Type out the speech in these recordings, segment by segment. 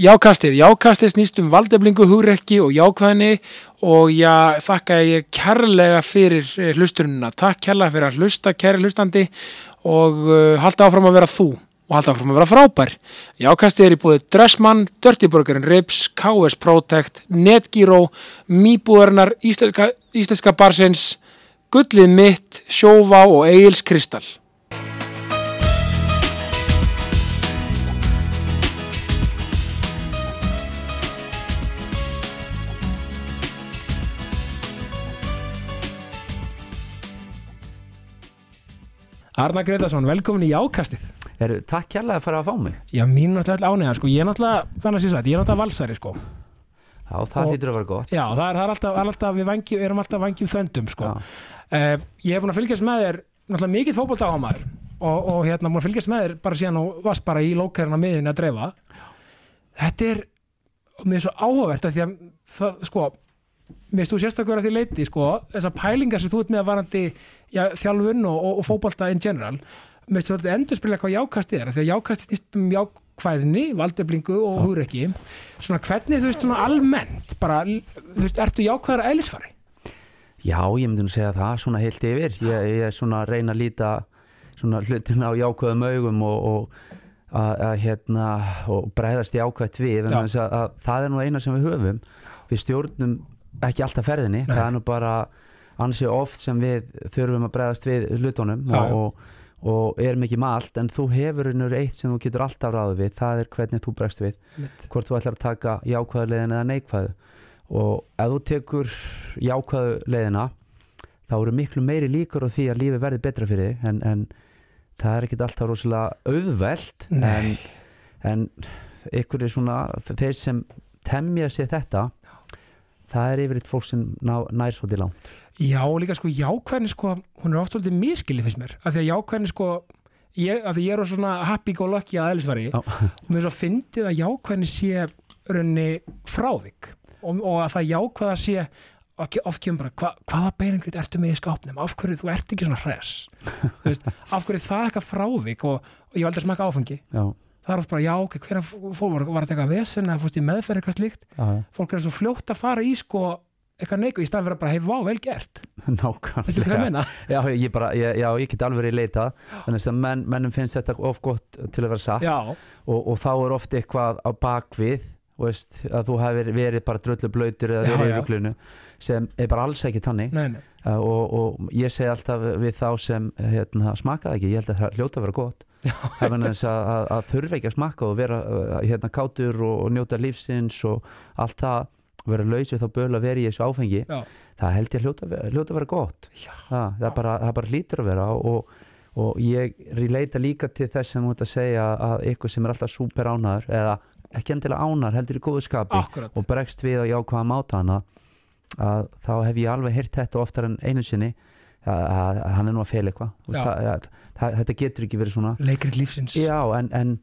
Jákastið, jákastið snýst um valdeflingu, hugrekki og jákvæðni og já, þakka ég kærlega fyrir eh, hlustunina. Takk kærlega fyrir að hlusta, kæri hlustandi og uh, halda áfram að vera þú og halda áfram að vera frábær. Jákastið er í búið Dressmann, Dirtyburgerinn Rips, KS Protect, Netgyro, Mýbúðarnar, Íslenska, Íslenska Barsins, Gullið mitt, Sjóvá og Egil's Kristall. Arna Gretarsson, velkomin í Jákastið. Heru, takk kærlega fyrir að fá mig Já, mín er náttúrulega ánægðan, sko. Ég er náttúrulega, þannig að sé satt, ég er náttúrulega valsari, sko. Já, það hlýtur að vera gott Já, það er, það er alltaf, alltaf við vangi, erum alltaf vangjum þöndum, sko. Uh, ég hef búin að fylgjast með þér, náttúrulega mikill fótbolta á maður og, og hérna búin að fylgjast með þér bara síðan og varst bara í lókærina miðinni að dreifa. Þetta er, mér er svo áhugavert að því að það, sko, finnst þú sérstaklega því leiti, sko, þessar pælingar sem þú ert með að varandi já, þjálfun og, og, og fótbolta in general, finnst þú endur spila hvað jákast er, því að jákast snýst um jákvæðinni, valdeflingu og hugrekki. Svona hvernig, þú veist, svona almennt, bara, þú veist, ertu jákvæðar að eðlisfari? Já, ég myndi nú segja það svona heilt yfir. Ég, ég er svona að reyna að líta svona hlutina á jákvæðum augum og, og, að, að, hérna, og bregðast í ákvæðt við en að, að, það er nú eina sem við höfum. Við stjórnum ekki alltaf ferðinni Nei. það er nú bara ansi oft sem við þurfum að bregðast við hlutunum já. og, og, erum ekki með allt en þú hefur einhver eitt sem þú getur alltaf ráðið við það er hvernig þú bregst við hvort þú ætlar að taka jákvæðu eða neikvæðu og ef þú tekur jákvæðu leiðina þá eru miklu meiri líkur á því að lífi verði betra fyrir þig en, en það er ekkit alltaf rosalega auðvelt en, Nei. en ykkur er svona þeir sem temja sér þetta það er yfir eitt fólk sem ná, nær svolítið langt. Já, og líka sko jákvæðni sko, hún er oft svolítið miskilið finnst mér, af því að jákvæðni sko ég, af því ég er svona happy go lucky að eðlisvari Já. og mér svo fyndið að jákvæðni sé raunni frávik. Og, og að það jákvæða sé kemur bara, hva, hvaða beiningrit ertu með í skápnum, af hverju þú ert ekki svona veist, af hverju það er eitthvað frávik? Og, og ég valdi að smaka áfengi. Já, það er oft bara, já, ok, hver fólk var, var þetta eitthvað vesen eða fórst í meðferð eitthvað slíkt. Já, fólk er svo fljótt að fara í sko eitthvað neikvæð í staðan fyrir að bara, hei, vá, vel gert. Nákvæmlega. Já, ég bara, ég, já, ég get alveg í leita. Þannig að menn, mennum finnst þetta of gott til að vera satt. Og, og þá er oft eitthvað á bakvið veist, að þú hefur verið bara dröllu blöytur eða verið í ruglunu sem er bara alls ekki tannig nei, nei, uh, og, og ég segi alltaf við þá sem hérna, smakaði ekki, ég held að það hljóta að vera gott. Að, að, þurfa ekki að smakka og vera uh, hérna, kátur og, og njóta lífsins og allt það vera laus við þá böl að vera í þessu áfengi Já. það held ég að hljóta, hljóta að vera gott. Það, það, bara, það bara hlýtur að vera og, og ég leita líka til þess sem þú ert að segja að ykkur sem er alltaf súper ánaður eða ekki endilega ánar, heldur í góðu skapi akkurat. og bregst við á jákvæða máta hana að þá hef ég alveg heyrt þetta oftar en einu sinni að, að, að hann er nú að fel eitthvað. Að, þetta getur ekki verið svona. Leikrit lífsins. Já en, en,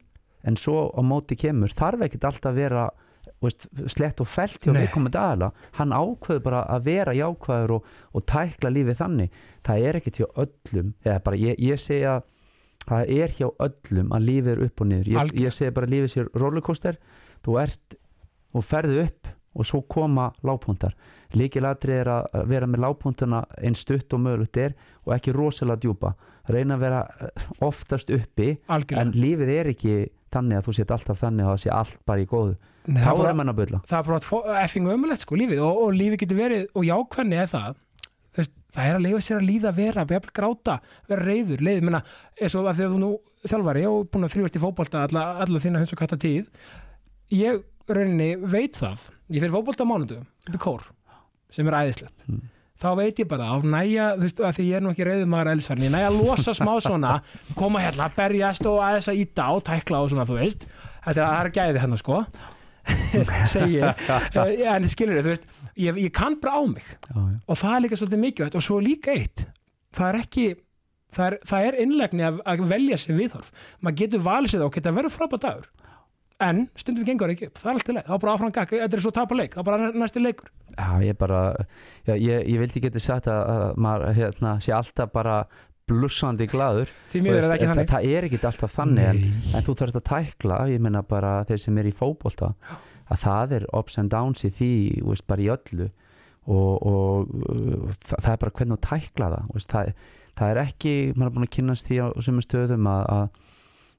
en svo á móti kemur þarf ekkit alltaf að vera veist, slett og felt hjá viðkomandi aðala hann ákveður bara að vera jákvæður og, og tækla lífið þannig. Það er ekkit hjá öllum ég, ég segja það er hjá öllum að lífið er upp og niður. Ég, ég segi bara lífið sér rollercoaster. Þú ert og ferðu upp og svo koma lágpuntar líkilatri er að vera með lágpuntuna einn stutt og mögulegt er og ekki rosalega djúpa. Reyna að vera eh, oftast uppi en algjörlega lífið er ekki þannig að þú set alltaf þannig að það sé allt bara í góðu. Nei, þá er mann að bylla það er bara effing ömulegt sko lífið. Og, og lífið getur verið og jákvæðni er það það er að leifa sér að líða vera, vera gráta, vera reyður, leiður, menna, eins og að þegar þú nú þjálfari og búin að þrjúast í fótbolta alla, alla þína hunds og katta tíð, ég rauninni veit það, ég fyrir á mánudu, upp í kór, sem er æðislegt, Mm. þá veit ég bara, á næja, þú veist, að því ég er nú ekki reyður maður elsverðin, ég næja að losa smá svona, koma hérna, berjast og aðeins að íta og tækla og svona, þú veist, þetta er, er gæði hérna, sko, segi Eh, en skilur þú veist, ég, ég kann bara á mig. Já, já. og það er líka svolítið mikilvægt. Og svo líka eitt það er ekki það er, það er innlegni að, að velja sér viðhorf. Maður getur valið sér það og geta verið frábært dagur. En stundum gengur ekki upp. Það er alltaf leið, þá er bara áfram gakk, þetta er svo tapa leik. Þá bara næsti leikur. Já, ég bara já, ég, ég vildi geta sagt að, að maður hérna, sé alltaf bara blussandi gladur er það ekki það, er ekki alltaf þannig en, en þú þarf að tækla, ég meina bara þeir sem er í fótbolta að það er ups and downs í því veist, bara í öllu. Og, og uh, það, það er bara hvernig þú tækla það veist, það, það er ekki, maður er búin að kynnast því á sumum stöðum að,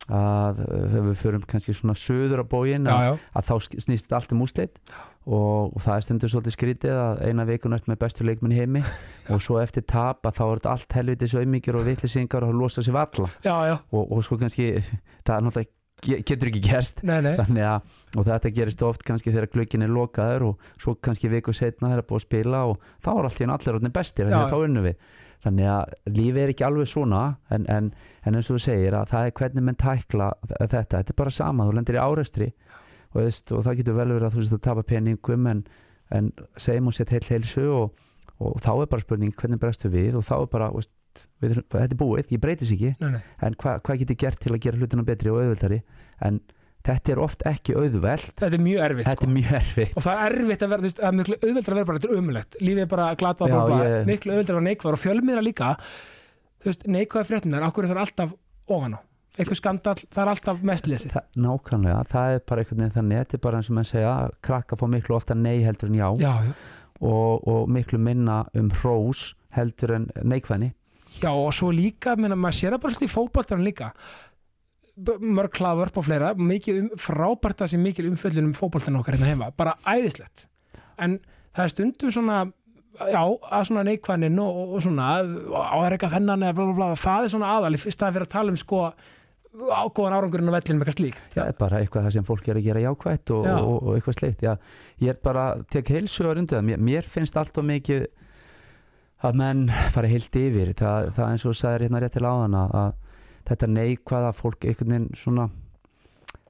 að, uh, þegar við förum kannski svona söður á bógin að, að þá snýst allt um úslit og, og það er stundur svolítið skrítið að eina vikun eftir með bestu leikmenn heimi og svo eftir tap að þá er þetta allt helviti sauðmikjur og vitlisingar og losa sér valla og, og sko kannski það er náttúrulega getur ekki gerst. Nei, nei. Þannig að og þetta gerist oft kannski þegar glöggin er lokaður og svo kannski viku setna þegar búið að spila og þá er allir allir orðin bestir þannig að þá unnum við. Þannig að lífið er ekki alveg svona en, en, en eins og þú segir að það er hvernig menn tækla þetta. Þetta er bara sama, þú lendir í árestri og, og það getur vel verið að þú veist að tapa peningum en, en segjum og sett heil heilsu og, og þá er bara spurning hvernig brestu við og þá er bara veist, við, þetta er búið, ég breytis ekki. Nei, nei. en hva, hvað get ég gert til að gera hlutina betri og auðvöldari en þetta er oft ekki auðvelt. Þetta er mjög erfitt sko. er mjög erfitt. Og það er erfitt að vera, það er miklu auðveldar að vera bara, þetta er umulegt, lífið er bara glatvað ég- miklu auðveldar að vera neikvæður og fjölmiðra líka. Neikvæða fréttunar, okkur er það alltaf ofan á, eitthvað skandal, það er alltaf mest lesið. Þa, nákvæmlega, það er bara einhvern veginn þannig. Þetta er bara eins og menn segja, krakka fá miklu ofta nei heldur en já, já, já, Og, og miklu minna um hrós heldur en neikvæðni já, og svo líka menna, maður sér það bara svolítið í fótboltanum líka. Mörg hlaðvörp og fleira mikið um, frábært að sé mikil umfjöllun um fótboltanum okkar hérna heima, bara æðislegt. En það er stundum svona já, að svona neikvæðnin og, og, og svona, og á það er eitthvað þennan eða bla bla það er svona aðal í staðan fyrir að tala um sko ágóðan árangurinn á vellinum eitthvað slíkt. Það er bara eitthvað það sem fólk er að gera jákvætt og, Já. og, og eitthvað sleikt já, ég er bara, tek heilsugar undir það. Mér, mér finnst allt of mikið að menn fara heilt yfir. Það, það eins og þú sagðir hérna rétt til áðan að, að þetta neikvæða fólk einhvern veginn svona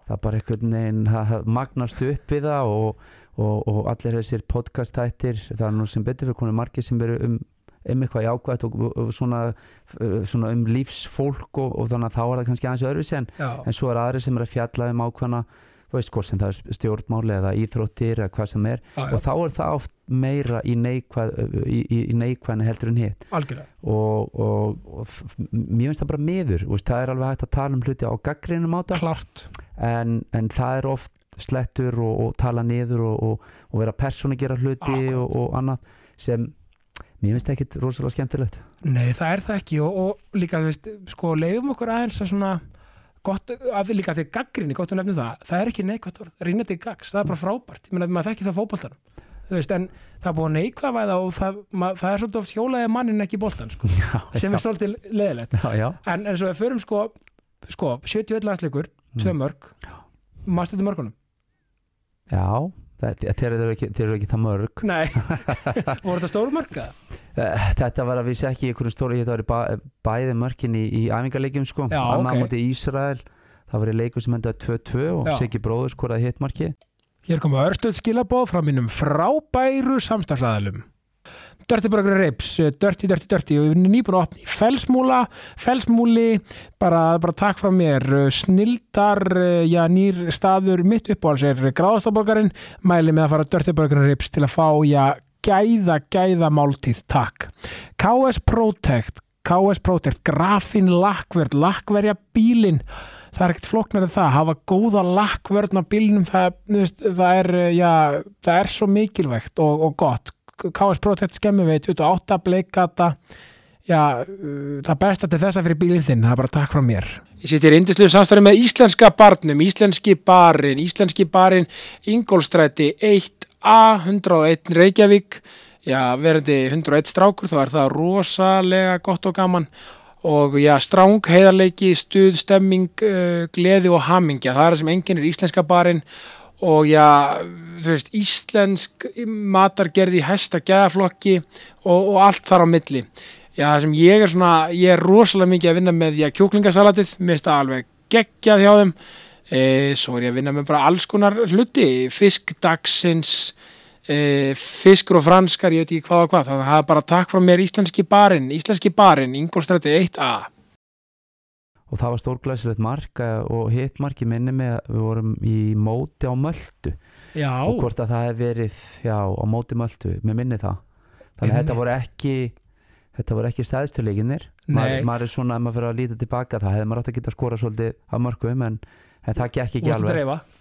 það bara einhvern veginn magnast upp við það og, og, og allir þessir podcast þættir það er nú sem betur fyrir konum margir sem eru um um eitthvað jákvætt og, og, svona, svona um lífsfólk og, og þannig að þá er það kannski aðeins öðruvísi en en svo er aðri sem er að fjalla um ákvæmna veist hvort sem það er stjórnmáli eða íþróttir eða hvað sem er. Já, og þá er það oft meira í, neikvæð, í, í, í neikvæðinu heldur en hitt. Og, og, og mér finnst það bara miður. Þú veist, það er alveg hægt að tala um hluti á gaggrinum áta klart, en, en það er oft slettur og, og tala niður og, og, og vera persónu gera hluti og, og annað sem mér finnst ekkit rosalega skemmtilegt. Nei það er það ekki. Og, og líka þú veist, sko leifum okkur aðeins að svona gott, að líka því gaggrinni, gott að nefna það það er ekki neikvætt orð, til gags, það er bara frábært. Ég meina maður þekki það veist, en það er búið að neikvæða og það, mað, það er svolítið oft hjólaði mannin ekki í boltan sko, sem er svolítið leðilegt en eins og við förum sko, sko 71 landsleikur, tvö Mm. mörg. Maður stættu mörgunum? Já þeir, eru ekki, þeir eru ekki það mörg nei, voru þetta stóru mörg eða? Eh, Þetta var að vísi ekki í einhverjum stóri þetta var bæði mörkin í, í æfingarleikjum sko, Já, annað ok. móti Ísrael það var í leikur sem endaði 2-2 og. Siggi Bróður skoraði hittmarki Hér koma örstuð skilabóð frá mínum frábæru samstagsæðalum. Dirty Burger Ribs, eh, Dirty, Dirty, Dirty. Og við erum nýbúin að opna í Felsmúla, Felsmúli, bara, bara takk frá mér, eh, snildar, eh, já, nýr staður mitt uppáhalds er gráðastaborgarinn, mæli með að fara Dirty Burger Ribs til að fá, já, gæða, gæða máltíð, takk. KS Protect, KS Protect, grafin lakkverð, lakkverja bílinn, það er ekkert flóknar en það, hafa góða lakkvörn á bílnum, það, það er, já, það er svo mikilvægt og, og gott. KS Protect skemmi veit, 28 bleikata, já, uh, það besta til þessa fyrir bílinn þinn, það er bara takk frá mér. Ég sittir indislu samstæði með íslenska barnum, íslenski barinn, íslenski barinn, Ingólstræti 1A, 101 Reykjavík, já, verandi 101 strákur, þá er það rosalega gott og gaman. Og já, stráng, heiðarleiki, stuð, stemming, uh, gleði og hamingja, það er það sem enginn er íslenska barinn og já, þú veist, íslensk matargerð í hæsta gæðaflokki og, og allt þar á milli. Já, það sem ég er svona, ég er rosalega mikið að vinna með, já, kjúklingasalatið, mér finnst það alveg geggjað hjá þeim, e, svo er ég að vinna með bara alls konar hluti, fisk dagsins, e, fiskur og franskar, ég veit ekki hvað og hvað, þannig að það er bara takk frá mér íslenski barinn, íslenski barinn, Ingolstræti 1A. Og það var stórglæsilegt mark eh, og hittmarki minni með að við vorum í móti á Möldu Já, og hvort að það hef verið já, á móti Möldu, með minni það. Þannig að þetta voru ekki þetta voru ekki stæðstuleikinir Nei. maður, maður er svona, ef maður fyrir að líta tilbaka það hefði maður átt að geta skora svolítið á mörgum en, en það gekk ekki að alveg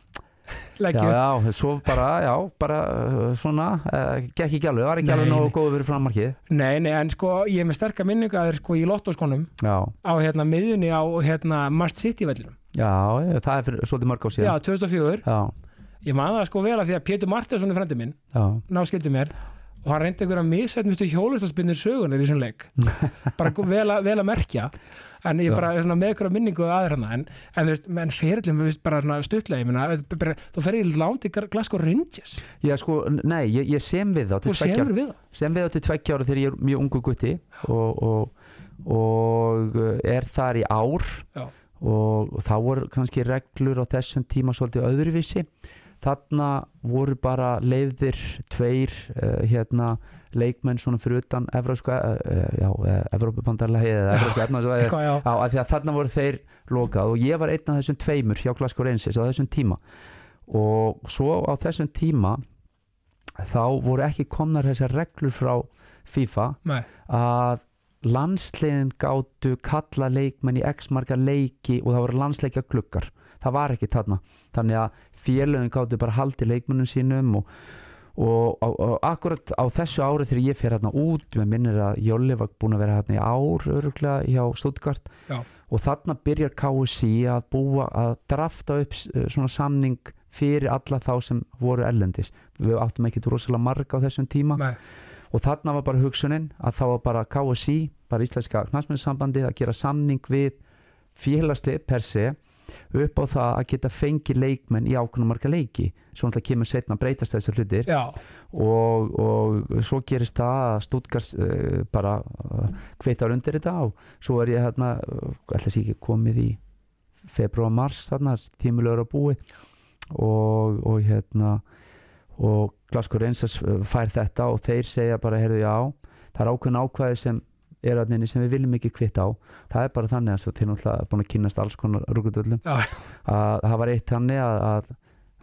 dreifa já, Leggjum já, svo bara, já, bara uh, svona, uh, gekk ekki alveg var ekki Nei, alveg nógu nei. góð fyrir framarkið Nei, nei, en sko ég er með sterka minninga að þeir sko í lottóskonum. Já, á hérna miðjunni á hérna Mast City vellinum. Já, já, það er fyrir svolítið mörg á Já, síðan 2004 já, Ég man það sko vel að því að Pétur Martinsson er frendi minn já, náskildi mér og hann reyndi einhverja misætnustu hjólistaspinnir sögunar í þessum leik. Bara vel, að- vel að merkja en ég bara svona með einhverja minningu aðeins hana en, en menn ferillin við bara meina, bara, þú fer í lándi Glasgow Rangers, já, sko, nei, ég, ég sem við þá tveggja semur við það sem við á til tveggja ára þegar ég er mjög ungu gutti og, og, og uh, er þar í ár. Og, og þá voru kannski reglur á þessum tíma svolítið öðruvísi þarna voru bara leiðir tveir uh, hérna leikmenn svona fyrir utan Evrópska, uh, já, uh, Evrópubandarlega þarna voru þeir lokað og ég var einn af þessum tveimur hjá Glasgow Rangers á þessum tíma. Og svo á þessum tíma þá voru ekki komnar þessar reglur frá FIFA Nei. að landsliðin gátu kalla leikmenn í x marga leiki og það voru landsleikja glukkar það var ekki þarna. Þannig að félögin gátu bara haldið leikmennum sínum og, og, og, og akkurat á þessu ári þegar ég fer hérna út með minnir að Jóli var búin að vera hérna í ár öruglega hjá Stuttgart. Já. og þarna byrjar KSI að búa að drafta upp s- svona samning fyrir alla þá sem voru ellendis við áttum ekki rosalega marga á þessum tíma. Nei. Og þarna var bara hugsunin að þá var bara KSI, bara Íslenska knastmyndsambandi að gera samning við félagslið per se upp á það að geta fengið leikmenn í ákveðnum marga leiki. Svo náttúrulega kemur setna að breytast þessar hlutir. Og, og svo gerist það að Stuttgart uh, bara uh, kveitar undir þetta og svo er ég hérna uh, ætla sér ekki komið í februar mars þarna, tímulegur að búi og, og hérna og Glasgow Rangers uh, fær þetta og þeir segja bara heyrðu já, það er ákveðin ákvæði sem er að neini sem við viljum ekki kvitta á. Það er bara þannig að til náttúrulega búin að kynast alls konar rúkutöldum Já. að það var eitt þannig að, að,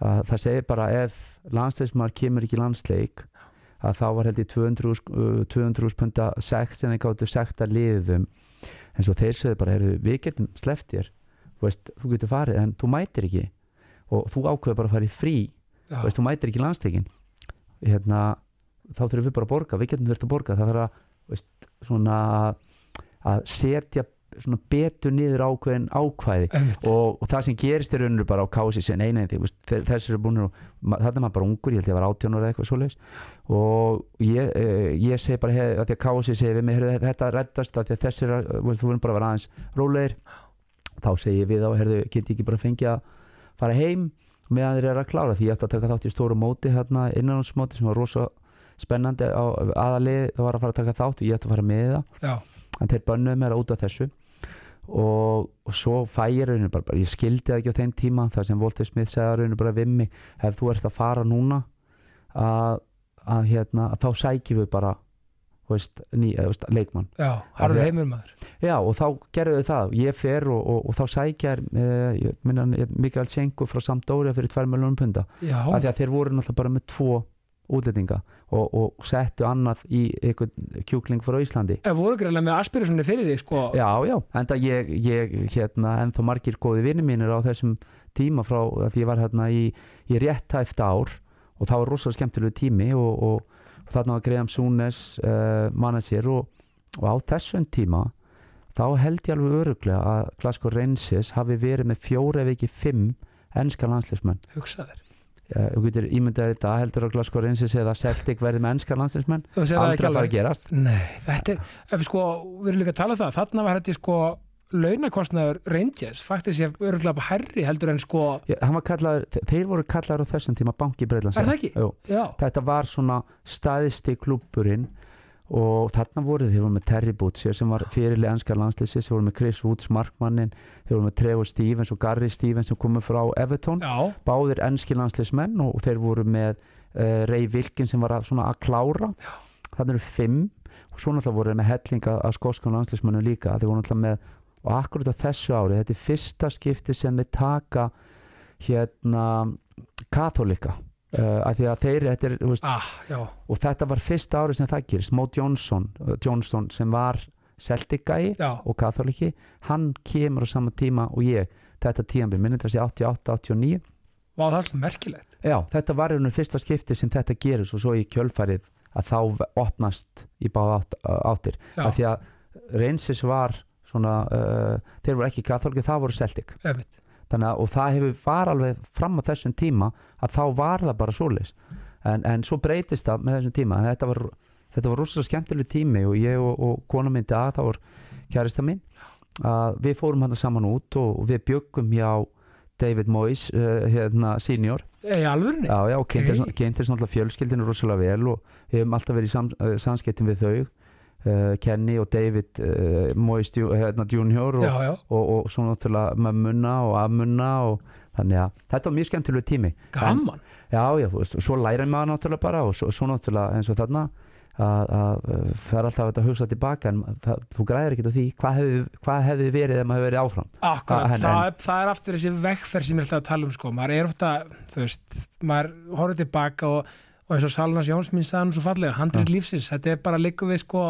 að það segir bara ef landsleismar kemur ekki í landsleik að þá var held ég 200 uh, 200 punta sekt sem þeir gáttu sekta liðum en svo þeir sögðu bara heyrðu, við getum sleppt þér. Þú, veist, þú getur farið en þú mætir ekki. Og þú ákveður bara að fara í frí veist, þú mætir ekki landsleikin hérna, þá þurfum við bara að borga. Við getum þurft að borga, það þarf að svona að setja svona betur niður ákveðin ákvæði. Og, og það sem gerist er rauninu bara á kási sem nei, því, þú veist, þe- þessi eru búin þarna er maður bara ungur, ég held ég var 18 ára eitthvað svoleiðis. Og ég, eh, ég segi bara hef, að því að kási segi við mig þetta reddast að því að þessi er þú verður bara að vera aðeins rólegir. Þá segi við á, heyrðu, get ég ekki bara fengið að fara heim meðan þeir eru að klára því ég ætti að taka þátt í stóru móti hérna innanhansmóti sem var rosa spennandi á aðalið, það var að fara að taka þátt og ég ætti að fara með það. Já, en þeir bönnuðu mér út af þessu. Og, og svo fæ ég rauninu bara, bara ég skildi það ekki á þeim tíma þar sem Walter Smith segði rauninu bara við mig ef þú ert að fara núna að, að, hérna, að þá sækjum við bara veist, ný, veist, leikmann. Já, já og þá gerðu þau það. Ég fer og, og, og þá sækja eh, Mikael Senko frá Sampdoria fyrir 2 miljónum punda. Já, af því að þeir voru náttúrulega bara með tvo útlendinga og, og settu annað í einhvern kjúkling frá Íslandi. Ef voru greiðlega með aspirationni fyrir því sko, Já, já, enda ég, ég hérna, ennþá margir góði vinni mínir á þessum tíma frá því ég var hérna í, í réttæft ár og það var rosalega skemmtilegu tími og þarna var Graham Súnes uh, manager og, og á þessum tíma þá held ég alveg öruglega að Glasgow Rangers hafi verið með fjóra ef ekki fimm ennska landsleismenn hugsaðir uh, þú getur ímyndað þetta heldur að Glasgow Rangers eða Celtic verið með ennska það aldrei að fara að gerast. Nei, þetta er, ef við sko, við erum líka að tala um það, þarna var þetta sko launakostnaður Rangers, faktisk ég örgulega hærri heldur en sko, Já, kallaður, þe- þeir voru kallaður á þessum tíma banki Breitlands Já, þetta var svona staðisti klúburinn og þarna voru þeir voru með Terry Butcher sem var fyrirlega ennska landslýsi þeir voru með Chris Woods markmannin þeir voru með Trevor Stevens og Gary Stevens sem komu frá Everton. Já, báðir ennski landslýsmenn og þeir voru með uh, Ray Wilkins sem var að, svona að klára. Þannig eru fimm og svo náttúrulega voru þeir með hellinga af skóskum landslýsmennum líka. Þeir voru náttúrulega með og akkurat á þessu ári þetta er fyrsta skipti sem þeir taka hérna katholika uh, af því að þeir þetta er, veist, ah, og þetta var fyrsta ári sem það gerist. Mo Johnson, uh, Johnson sem var Celtic gæi já, og katholiki hann kemur á sama tíma og ég. Þetta tíðanbyrð, minni þetta sé 88-89 Vá, það er alltaf merkilegt. Já, þetta var einhvern fyrsta skipti sem þetta gerist og svo í kjölfarið að þá opnast í báða átt, áttir. Af því að Reynsins var svona, uh, þeir voru ekki katholiki, það voru Celtic. Einmitt. Þannig að og það hefur var alveg fram á þessum tíma að þá var það bara svoleiðis. En, en svo breytist það með þessum tíma. Þetta var, þetta var rosalega skemmtileg tími og ég og, og kona minn dag þá var kærista mín að við fórum hann saman út og, og við byggum hjá David Moyes uh, hérna senior. Í alvörunni? já já og kynntist Ok. kynntist náttúrulega fjölskyldinu rosalega vel og við hefum alltaf verið í sam, uh, samskiptum við þau Kenny og David Moyes Ju- hérna, junior og, já, já, og, og svo náttúrulega mömmuna og afmunna og þannig að þetta var mjög skemmtilegu tími. Gaman. Já já, þú veist, og svo læra maður náttúrulega bara og svo, svo náttúrulega eins og þarna að, að uh, það er alltaf að hugsa tilbaka en það, þú græðir ekkert á því hvað hefði, hvað hefði verið ef maður hefði verið áfram. Akkurat, Ah, en- það, er, það er aftur þessi vegferð sem ég alltaf að tala um sko, maður er ofta, þú veist, maður horfður tilbaka og, og eins og Salnas Jóns mín sagði hann svo fallega, handrið lífsins, þetta er bara líku við sko,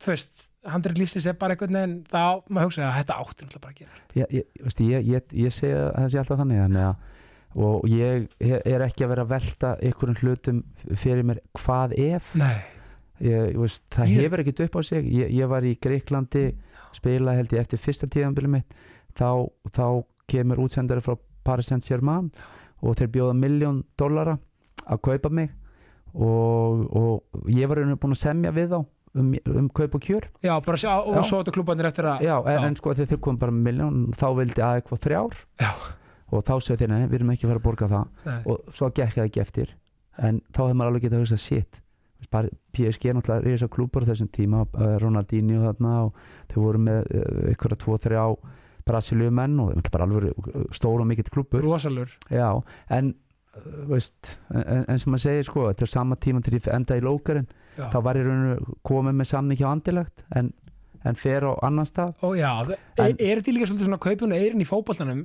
þú veist, handrið lífsins er bara einhvern veginn, þá maður hugsa að þetta áttir náttúrulega bara að gera. ég, ég, veist, ég, ég, það sé alltaf þannig þannig að og ég er ekki að vera að velta einhverjum hlutum fyrir mér hvað ef? Nei, ég, ég veist, það hefur ekkert upp á sig. Ég, ég var í Greiklandi spila held ég eftir fyrsta tíðanbili mitt. Þá, þá kemur útsendari frá Paris Saint-Germain og þeir bjóða miljón dollara að kaupa mig og, og ég var rauninu búin að semja við þá um, um kaup og kjör. Já, bara sjá, og Já. svo þetta klúbanir eftir að, já, en, en sko þeir komum bara með miljón þá vildi að eitthvað þrjár. Já. og þá segir þeir, nei, við erum ekki að fara að borga það. Nei, og svo gekk það ekki eftir. En þá hefur maður alveg getað að hugsa shit bara PSG er náttúrulega reysa klúpar á þessum tíma, eh, Ronaldinho þarna og þau voru með eh, ykkur að tvo, þrjá Brasilíumenn og náttúrulega bara alveg stór og mikill klúpur rosalur, já, en eh, veist, en, en sem maður segir sko, þetta er sama tíma til ég enda í lókarinn já, þá var ég rauninu komið með samning hjá andilegt en, en fer á annan stað. Og já, en, er, er þetta líka svolítið svona kaupun og eirin í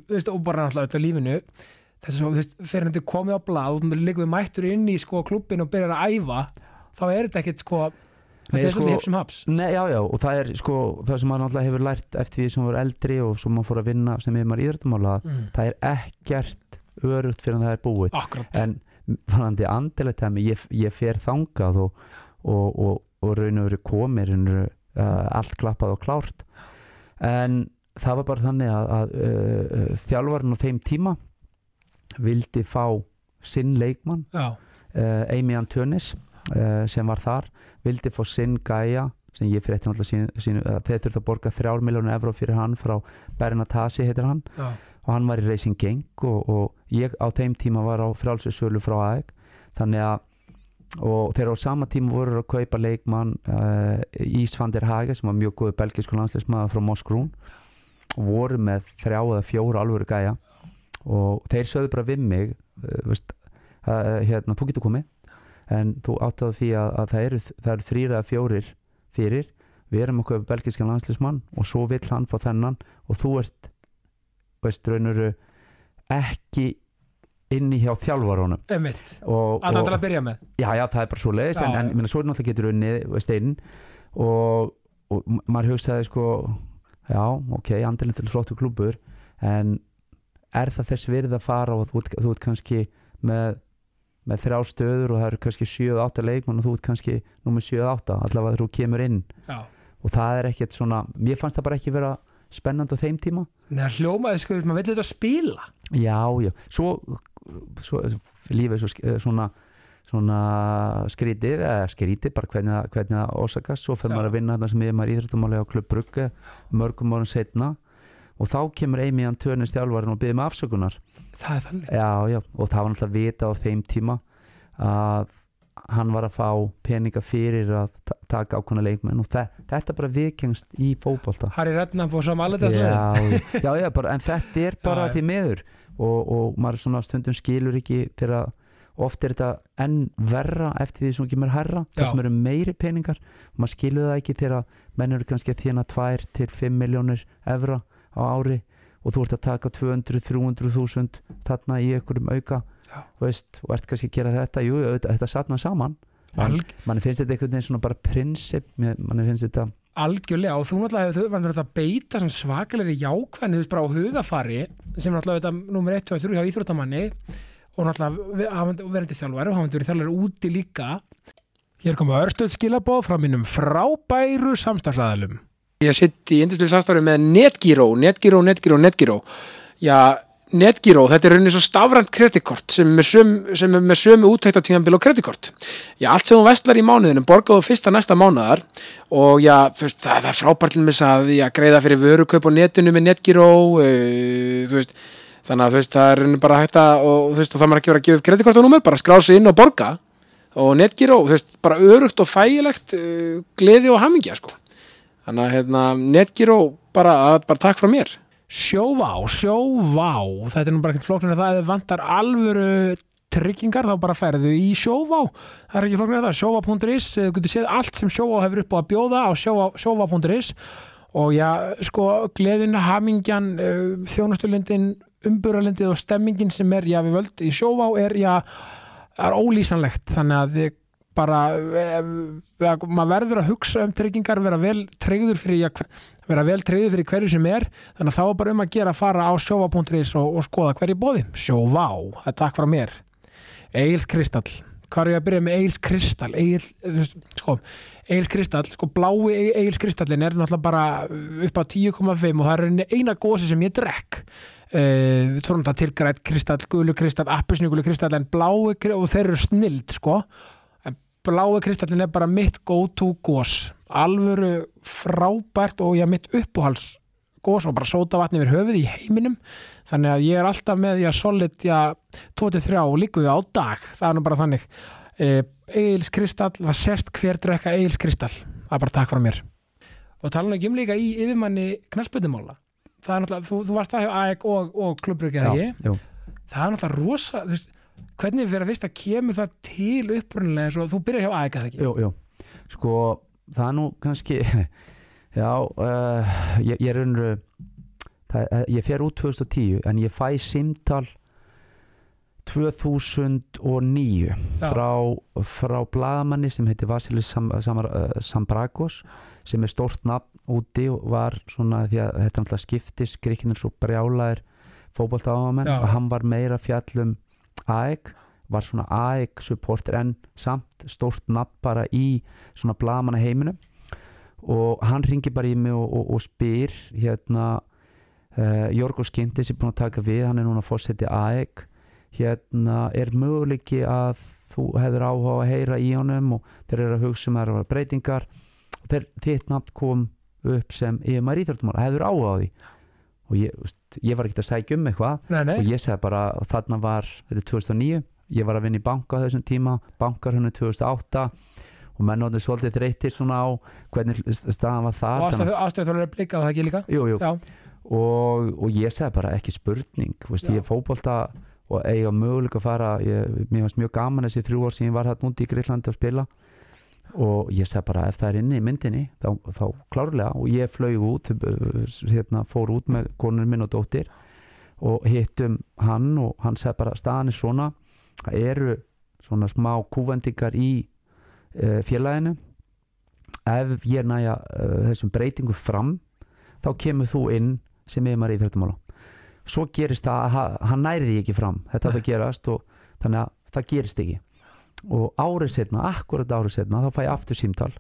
veist, og bara öll á lífinu, þetta er þú veist, fyrir þetta er komið á blað og líka við mættur inn í sko klubbin og byrjar að æfa, þá er þetta ekkit sko, þetta Nei, er sko- svolítið hipsum haps. Nei, já, já, og það er sko það sem maður náttúrulega hefur lært eftir því sem maður er eldri og svo maður fór að vinna sem við maður íðrættumála Mm. það er ekkert örugt fyrir að það er búið. Akkurat, en fannandi andilegt ég, ég fer þangað og, og, og, og raun og veru komir uh, allt klappað og klárt. En það var bara þannig að, að uh, uh, þjálfarinn á þeim tíma vildi fá sinn leikmann uh, Amy Antunis uh, sem var þar vildi fá sinn gæja sem ég sínu uh, þeir þurfti að borga 3 miljónu evró fyrir hann frá Bernatasi heitir hann. Já, og hann var í Racing Gang og, og ég á þeim tíma var á frálsinsölu frá AEG þannig að og þeir á sama tíma voru að kaupa leikmann uh, Ís van der Hage sem var mjög góður belgisku landsleismæður frá Moskrún og voru með þrjá eða fjóra alvöru gæja. Og þeir sögðu bara við mig uh, veist, uh, hérna, þú getur komið. En þú átt að því að, að það eru, eru þrýra eða fjórir fyrir. Við erum okkur belgiskan landsleismann og svo vill hann fá þennan. Og þú ert veist, raunuru ekki inni hjá og, alltaf til að byrja með. já, já, það er bara svo leiðis en, en meina, svo er náttúrulega getur unni veist einn og, og ma- maður hugsaði sko já, ok, andilin til flottu klúbur en er það þess virð að fara og þú, ert- þú ert kannski með, með þrjá stöður og það eru kannski 7-8 leikmann og þú ert kannski nummer 7-8, allavega þú kemur inn. Já, og það er ekkert svona, mér fannst það bara ekki vera spennandi á þeim tíma. Neða hljómaði sko, maður vill þetta spila. Já, já, svo, svo lífið er svo, eh, svona, svona skrítið, eða skrítið bara hvernig, hvernig það ósakast, svo fyrir maður að vinna þarna sem ég er maður íþróttamáli á Klubb Brugge mörgum árum setna og þá kemur Amy Antönis þjálfarinn og byrði með afsökunar. Það er þannig. Já, já, og það var náttúrulega vita á þeim tíma að hann var að fá peninga fyrir að ta- taka ákvæmna leikmenn og þe þetta bara vikengst í fótbolta Harry Redknapp og Sam Allardyce. já, já, já, bara, en þetta er bara því miður og, og maður svona stundum skilur ekki þegar oft er þetta enn verra eftir því sem kemur herra Já. það sem eru meiri peningar og maður skilur það ekki þegar menn eru kannski að þjána 2 til 5 miljónir evra á ári og þú ert að taka 200-300 þúsund þarna í einhverjum auka veist, og ert kannski að gera þetta. Jú, þetta, satna saman. Manni finnst þetta einhvern veginn svona bara prinsip manni finnst þetta algjörlega og þú náttúrulega hefur þau vandur að beita svakalegri jákvæðni þú veist bara á hugafari sem er náttúrulega þetta nummer 1 og 3 hjá íþróttamanni og náttúrulega ve- hafandi verið þjálfari og hafandi verið þjálfari úti líka. Hér koma örstöð skilabóð frá mínum frábæru samstagsæðalum Ég sitt í indislu samstarfi með Netgyro, Netgyro, Netgyro, Netgyro Já, Netgyro, þetta er rauninni svo stafrænt kreditkort sem er með sömu, með úttæktatíðanbíl og kreditkort Já, allt sem þú vestlar í mánuðinu borgaðu fyrsta næsta mánuðar og já, fyrst, það, er frábært til þess að já, greiða fyrir vörukaup á netinu með Netgyro uh, þú veist þannig að veist, það er rauninni bara hægt að og veist, og það maður ekki verið að gefa upp kreditkortanúmer bara skrá sig inn og borga. Og veist, bara örugt og þægilegt uh, gleði og hamingja sko. þannig að hérna, Netgyro bara, bara takk frá mér Sjóvá, sjóvá. Þetta er nú bara ekkert flóknir að það. Vantar alvöru tryggingar þá bara ferðu í sjóvá. Það er ekki flóknir að það, sjóvá.is þú getur séð allt sem sjóvá hefur upp á að bjóða á sjóvá- sjóvá.is og já, sko, gleðin, hamingjan uh, þjónustulindin umburalindið og stemmingin sem er, já, við völd í sjóvá er, já, er ólýsanlegt. Þannig að þið bara eh, eh, maður verður að hugsa um tryggingar vera vel tryggður fyrir fyrir hverju sem er þannig að þá er bara um að gera að fara á sjóvá.is og, og skoða hverju bóði sjóvá, það er takk frá mér. Egil's Kristall. Hvað er ég að byrja með Egil's Kristall? Þú veist, sko, Egil's Kristall sko blái Egil's Kristallin er náttúrulega bara upp á 10,5 og það er eina gósi sem ég drekk. Uh, við tórum þetta til grætt kristall, gulu kristall, appisnugulu kristall en blái og þeir eru snild sko blái kristallin er bara mitt go-to gós alvöru frábært og já mitt uppáhals gós og bara sóta vatni yfir höfuð í heiminum. Þannig að ég er alltaf með já solid já 23 og líku á dag. Það er nú bara þannig. Egil's kristall, það sést hver drekka Egil's kristall, það er bara takk frá mér. Og tala nú ekki um líka í yfirmanni knallspötumála það er náttúrulega, þú, þú varst það hjá AEG og, og klubbrukið eða ekki? jú. það er náttúrulega rosa þú veist, hvernig fyrir að fyrst að kemur það til upprunnilega eins og þú byrjar hjá AEG eða ekki jú, jú. sko það er nú kannski já, uh, ég, ég er unnur það, eh, ég fer út 2010 en ég fæ simtal 2009 Já. frá, frá blaðamanni sem heitir Vasilis Sam, Sam, uh, Sambragos sem er stórt nafn úti og var svona því að þetta náttúrulega skiptist gríkinn er svo brjálaðir fótbolta áhamenn Já. og hann var meira fjallum AEG var svona AEG supporter en samt stórt nafn bara í svona blaðamanna heiminum. Og hann ringi bara í mig og, og, og spyr hérna uh, Jorgos Kintis er búin að taka við hann er núna fórseti AEG hérna er möguleiki að þú hefur áhuga að heyra í honum og þeir eru að hugsa um að það eru breytingar. Og þeir, þitt nafn kom upp sem yfirmaður íþjóttumál, hefur áhuga á því og ég, veist, ég var ekkert að sækja um eitthvað. Nei, nei, og ég segi bara, þarna var þetta er 2009, ég var að vinna í banka þessum tíma, bankar hennu 2008 og menn áttu svolítið þreytir svona á hvernig staðan var þar og aðstöðu er blikað það ekki líka? Jú, jú. Og, og ég segi bara ekki spurning veist, ég er fótbolta og eiga möguleika að fara ég, mér finnst mjög gaman þessi þrjú ár sem ég var þarna úti í Greiklandi að spila og ég segi bara ef það er inni í myndinni þá, þá klárlega. Og ég flög út hérna, fór út með konur minn og dóttir og hittum hann og hann segi bara staðan er svona. Það eru svona smá kúvendingar í uh, félaginu. Ef ég næja uh, þessum breytingu fram þá kemur þú inn sem ég maður í þrættumála svo gerist það að ha- hann næri því ekki fram. Þetta átt að gerast og þannig að það gerist ekki og árið setna, akkurat árið setna þá fæ ég aftur símtal.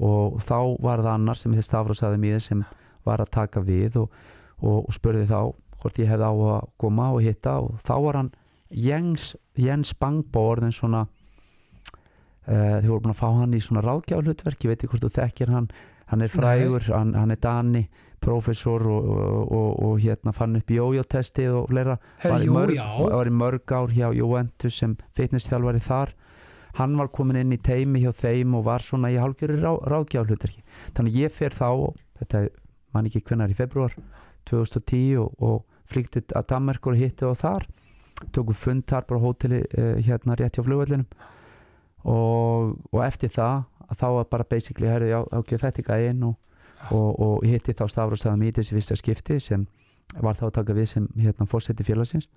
Og þá var það annar sem þið stafrásaði mér sem var að taka við og, og, og spurði þá hvort ég hefði á að koma og hitta og þá var hann Jens, Jens Bangbo orðin svona uh, þið voru búin að fá hann í svona ráðgjáhlutverk ég veit ekki hvort þú þekkir hann. Hann er frægur, hann, hann er Dani prófessor og, og, og, og hérna fann upp jójótestið og fleira. Var í, mörg, var í mörg ár hjá Juventus sem fitnessþjálfari þar hann var komin inn í teimi hjá þeim og var svona í hálfgjörður rá, ráðgjáhlutverki þannig ég fer þá þetta man ekki hvenær í februar 2010 og, og flýtti að Danmarkur hitti og þar. Tóku fund þar bara hóteli uh, hérna rétt hjá flugvellinum. Og, og eftir það að þá var bara basically herri, já, ok, þetta er gæinn og, og, og hitti þá Adamítis í fyrsta skipti sem var þá að taka við sem hérna fórseti félagsins.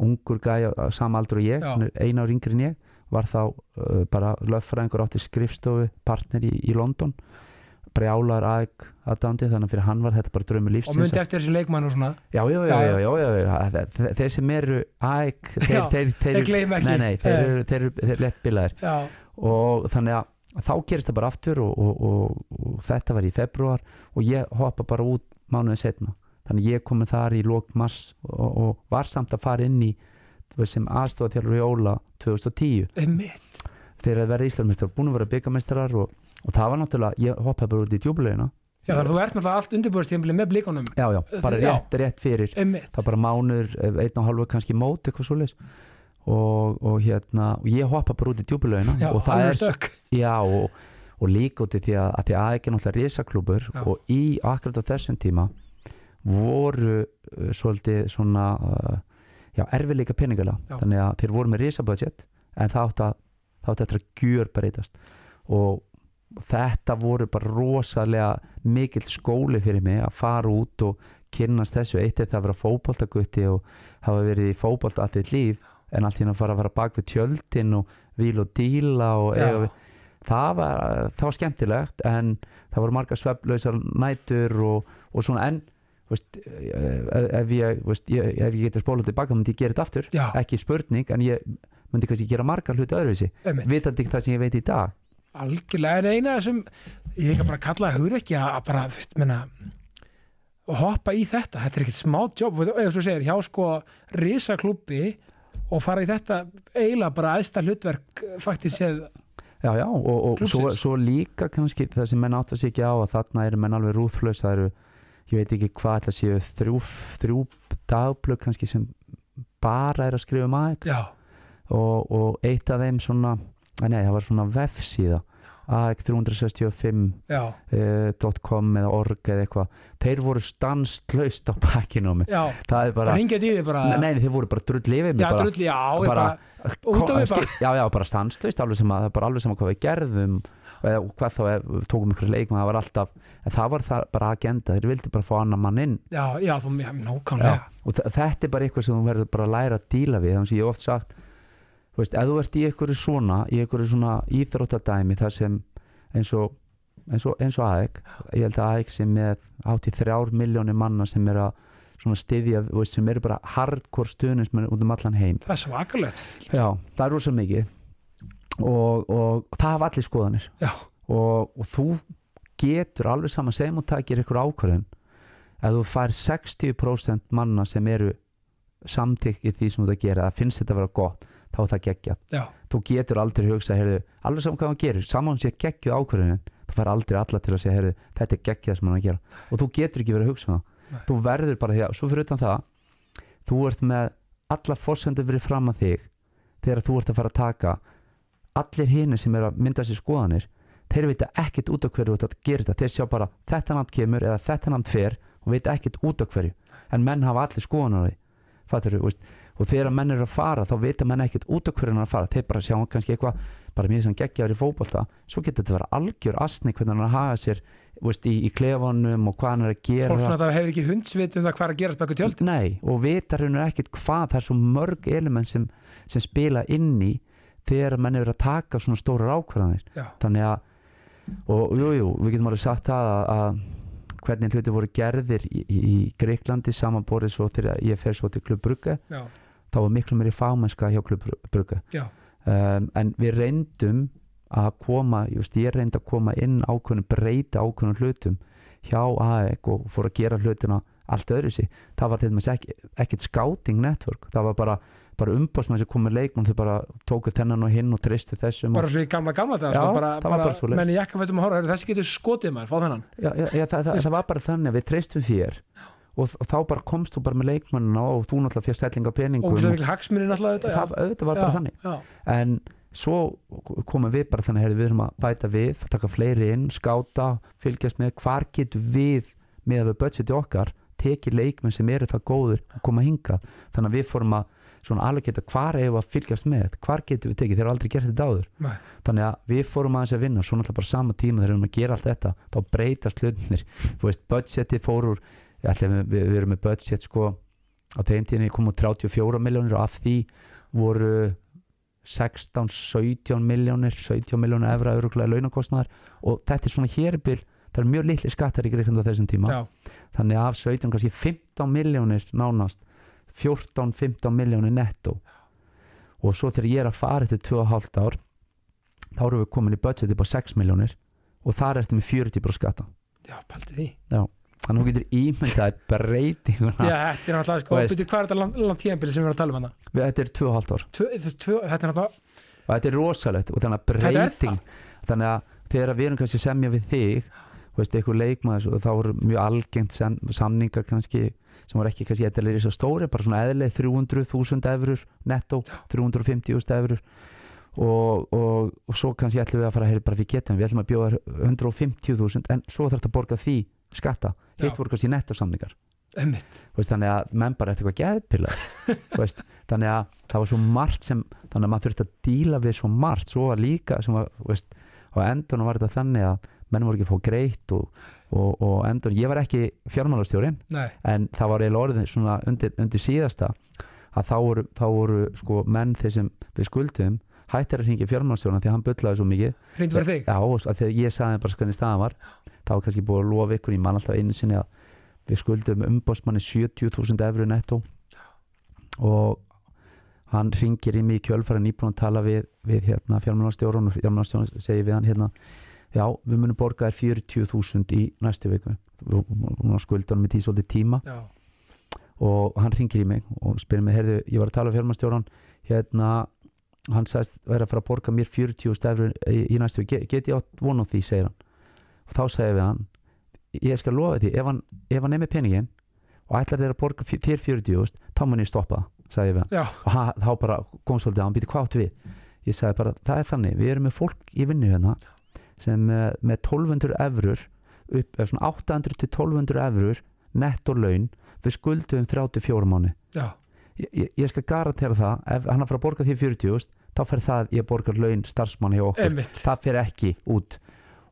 Ungur gæja á sama aldur og ég, eina ár yngri en ég var þá uh, bara löffræðingur átti skrifstofu partner í, í London. Brjálar aðeik aðdándi þannig að fyrir hann var þetta bara og lífsins. Myndi eftir þessi leikmann og svona? Já, já, já, Já, já, já. já. Þe- þe- þeir sem eru aðeik þeir, þeir, þeir, nei, nei, þeir, Eh, eru, þeir, eru- þeir eru lett bilaðir já, og þannig að þá gerist það bara aftur og, og, og, og þetta var í februar og ég hoppa bara út mánuðin setna þannig að ég komið þar í lók mars og, og var samt að fara inn í sem aðstofa þjálfur í Óla 2010 einmitt. Þegar að vera Íslandsmeistrar, búin að vera byggamestrar og, og það var náttúrulega, ég hoppaði bara út í djúbulegina já, þannig að þú ert náttúrulega allt undirbúrstíðanbili með blíkonum já, já, bara Já. rétt, rétt fyrir. Einmitt, það bara mánur, einn og hálfu kannski mót eitthvað svoleiðis. Og, og hérna, og ég hoppa bara út í djúbulegina já, og það er stökk. Já og, og líka út í því að, því að ekki náttúrulega risaklúbur Já. og í akkurat á þessum tíma voru uh, svolítið svona uh, já, erfiðleika peningala þannig að þeir voru með risabudget en það átti að það átti eftir að gjör breytast og þetta voru bara rosalega mikill skóli fyrir mig að fara út og kynnast þessu. Eitt er það að vera fótboltagutti og hafa verið í fótbolta allt þitt líf en allt hérna að fara að fara bak við tjöldin og víl og díla og eiga við. Það var, það var skemmtilegt en það voru margar sveflausar nætur og, og svona. En veist, ef, ef ég veist, ég, ef ég geti spólað tilbaka myndi ég gera þetta aftur. Já, ekki spurning en ég myndi kannski gera margar hluti öðruvísi vitandi ekki það sem ég veit í dag. Algjörlega, en eina sem ég ekki bara kalla að hugur ekki að bara, veist, menna hoppa í þetta, þetta er ekkert smá jobb eða svo segir, hjá sko risaklubbi og fara í þetta eiginlega bara aðsta hlutverk faktisk séð, já já og, og svo, svo líka kannski það sem menn átt að ekki á að þarna eru menn alveg rúðflaus það eru, ég veit ekki hvað ætla að séu þrjú, þrjú dagblöð kannski sem bara er að skrifa um já, og, og eitt af þeim svona nei, það var svona vefsíða. AEK365 já, uh, .com eða org eða eitthvað. Þeir voru stanslaust á bakkinu á mig það er bara, bara bara nei, þeir voru bara drull yfir mig já, bara, drulli, já, bara- við bara. já, já, bara stanslaust alveg sem að, það bara alveg sem að hvað við gerðum eða hvað þá ef við tókum ykkur leik það var alltaf, það var það bara agenda þeir vildi bara fá annan mann inn. Já, já, þú, já, nákvæmlega. Og þetta er bara eitthvað sem þú verður bara að læra að díla við þannig að ég hef oft sagt þú veist, ef þú ert í einhverju svona í einhverju svona íþróttadæmi þar sem eins og eins og, eins og AEK, ég held að AEK sem með átt í þrjár miljónir manna sem er að svona styðja, þú veist, sem eru bara hardcore stuðnismenn út um allan heim. Það er svakalegt. Já, það er rosa mikið og, og það hafa allir skoðanir. Og, og þú getur alveg saman segjum og takir ykkur ákvörðun ef þú fær 60% manna sem eru samtykkið því sem þú ert að gera það finnst þetta að vera gott, þá er það geggjað. Þú getur aldrei hugsa, heyrðu, alveg saman hvað hann gerir saman sé geggjuð ákvörðunin þú fær aldrei alla til að segja, heyrðu, þetta er geggjað sem hann að gera. Og þú getur ekki verið að hugsa um Nei. það þú verður bara því að, svo fyrir utan það þú ert með alla fórsöndu fyrir fram að þig þegar þú ert að fara að taka allir hinir sem er að mynda sér skoðanir þeir vita ekkit út af hverju að gera þetta. Þeir sjá bara þetta nátt kemur eða þetta nátt fer og vita ekkit út af hverju. En menn hafa allir skoðanar og þegar menn eru að fara þá vita menn ekkit út af hverju hann er að fara. Þeir bara sjá kannski eitthvað bara mjög sem geggjaður í fótbolta svo getur þetta að vera algjör asni hvernig hann er að haga sér veist, í, í klefanum og hvað hann er að gera. Fólk svona það hefur ekki hundsvit um það hvað er að gerast baka tjöld Nei, og vitar hennar ekkit hvað það er svo mörg element sem, sem spila inn í þegar menn eru að taka svona stórar ákvarðanir. Já, þannig að og jú, jú, við getum alveg sagt það að, að hvernig hluti voru gerðir í, í, í Greiklandi samanborið svo þegar ég fer svo til Klubb Brugge já, þá var miklu meiri fagmennska hjá Klubb Brugge. Já, um, en við reyndum að koma, just, ég reyndi að koma inn ákveðnum, breyta ákveðnum hlutum hjá AEK og fór að gera hlutina allt öðru sig það var til dæmis ekki, ekkit scouting network það var bara, bara umbásmenn sem kom með leikmann þau bara tóku þennan og hinn og tristu þessum bara svo í gamla gamla dag Já, sko, bara, það bara, bara menn í jakkafættum að horfa þessi getur skotið maður, fá þennan. Já, já, það, það, það var bara þannig að við treystum þér og, og þá bara komst þú bara með leikmannina og þú náttúrulega fyrir stellinga peningum og það það, var bara þannig. en svo komum við bara þannig að við erum að bæta við, taka fleiri inn skáta, fylgjast með hvar getum við með að við budgeti okkar tekið leikmenn sem eru það góður að koma hingað, þannig að við fórum að svona alveg geta hvar við að fylgjast með? Hvar getum við tekið, þeir eru aldrei gert þetta áður. Nei. þannig að við fórum aðeins að vinna svo náttúrulega bara sama tíma þegar við erum að gera allt þetta þá breytast hlutinir, þú veist, budgeti fór úr, ég ætla við, við, við erum með budget sko á þeim tíðinni komu 34 miljónir og af því voru 16, 17 miljónir 17 miljónir efra öruglega launakostnaðar. Og þetta er svona hérbil það er mjög litli skattar í Greiklandi á þessum tíma. Já, þannig af 17 kannski 15 miljónir nánast 14-15 miljónir netto. Og svo þegar ég er að fara eftir 2,5 ár þá erum við komin í budgeti på 6 miljónir og þar ertu með 40 skatta. Já, paldi því. Þannig að þú getur ímyndaði breytinguna. Já, þetta er náttúrulega sko, byrju, hvað er þetta langt, langt tíðanbili sem við erum að tala um hana Við- þetta er 2,5 ár. Tvö, tvö, þetta er náttúrulega og þetta er rosalegt og þannig að breyting þannig að þegar við erum kannski semja við þig veist, eitthvað leikmaður og þá eru mjög algengt sem, samningar kannski sem voru ekki kannski eitthvað svo stóri bara svona eðlega 300.000 eurur netto, 350.000 eurur og, og, og svo kannski ætlum við að fara að heyra bara við getum, við ætlum að bjóða 150.000 en svo þarf þetta að borga því skatta, hitt voru kannski netto samningar veist, þannig að menn bara eftir eitthvað geðpilla þannig að það var svo margt sem þannig að maður þurfti að díla við svo margt. Svo var líka sem var, veist, á endunum var þetta þannig að menn voru ekki að fá greitt og, og, og endun, ég var ekki fjármálastjórin Nei, en það var eiginlega orðið svona undir, undir síðasta að þá voru, þá voru sko menn þeir sem við skuldum hættir að syngja fjármálastjóran því að hann bullaði svo mikið. Hreint verið þig? Já, og þegar ég sagði bara hvernig staðan var þá var kannski búið að lofa ykkur í mann alltaf einu sinni að við skuldum umbósmanni 70.000 efru netto. Og hann ringir í mig í kjölfæra nýbúin að tala við, við hérna fjármálastjórun og fjármálastjórun segir við hann hérna já, við munum borga þér 40.000 í næstu viku. Og skulda hann með því svolítið tíma. Já, og hann ringir í mig og spyrir mig, heyrðu, ég var að tala við fjármálastjóran hérna, hann sagðist vera að fara að borga mér 40 stefur í, í næstu get, get ég átt von á því, segir hann. Og þá segir við hann ég skal lofa því, ef hann, ef hann með peningin og ætlar þeir að borga þér 40 þá mun ég stoppa, sagði við hann. Já, og hann, þá bara svolítið að hann býti hvað áttu við? Ég sagði bara, það er þannig, við erum með fólk í vinnu hérna sem með, með 1200 efrur upp, eða svona 800 til 1200 efrur netto laun við skuldum 34 mánu já, ég, ég, ég skal garantera það ef hann er að fara að borga því 40 þá fer það ég borgar laun starfsmann hjá okkur. Einmitt. Það fer ekki út.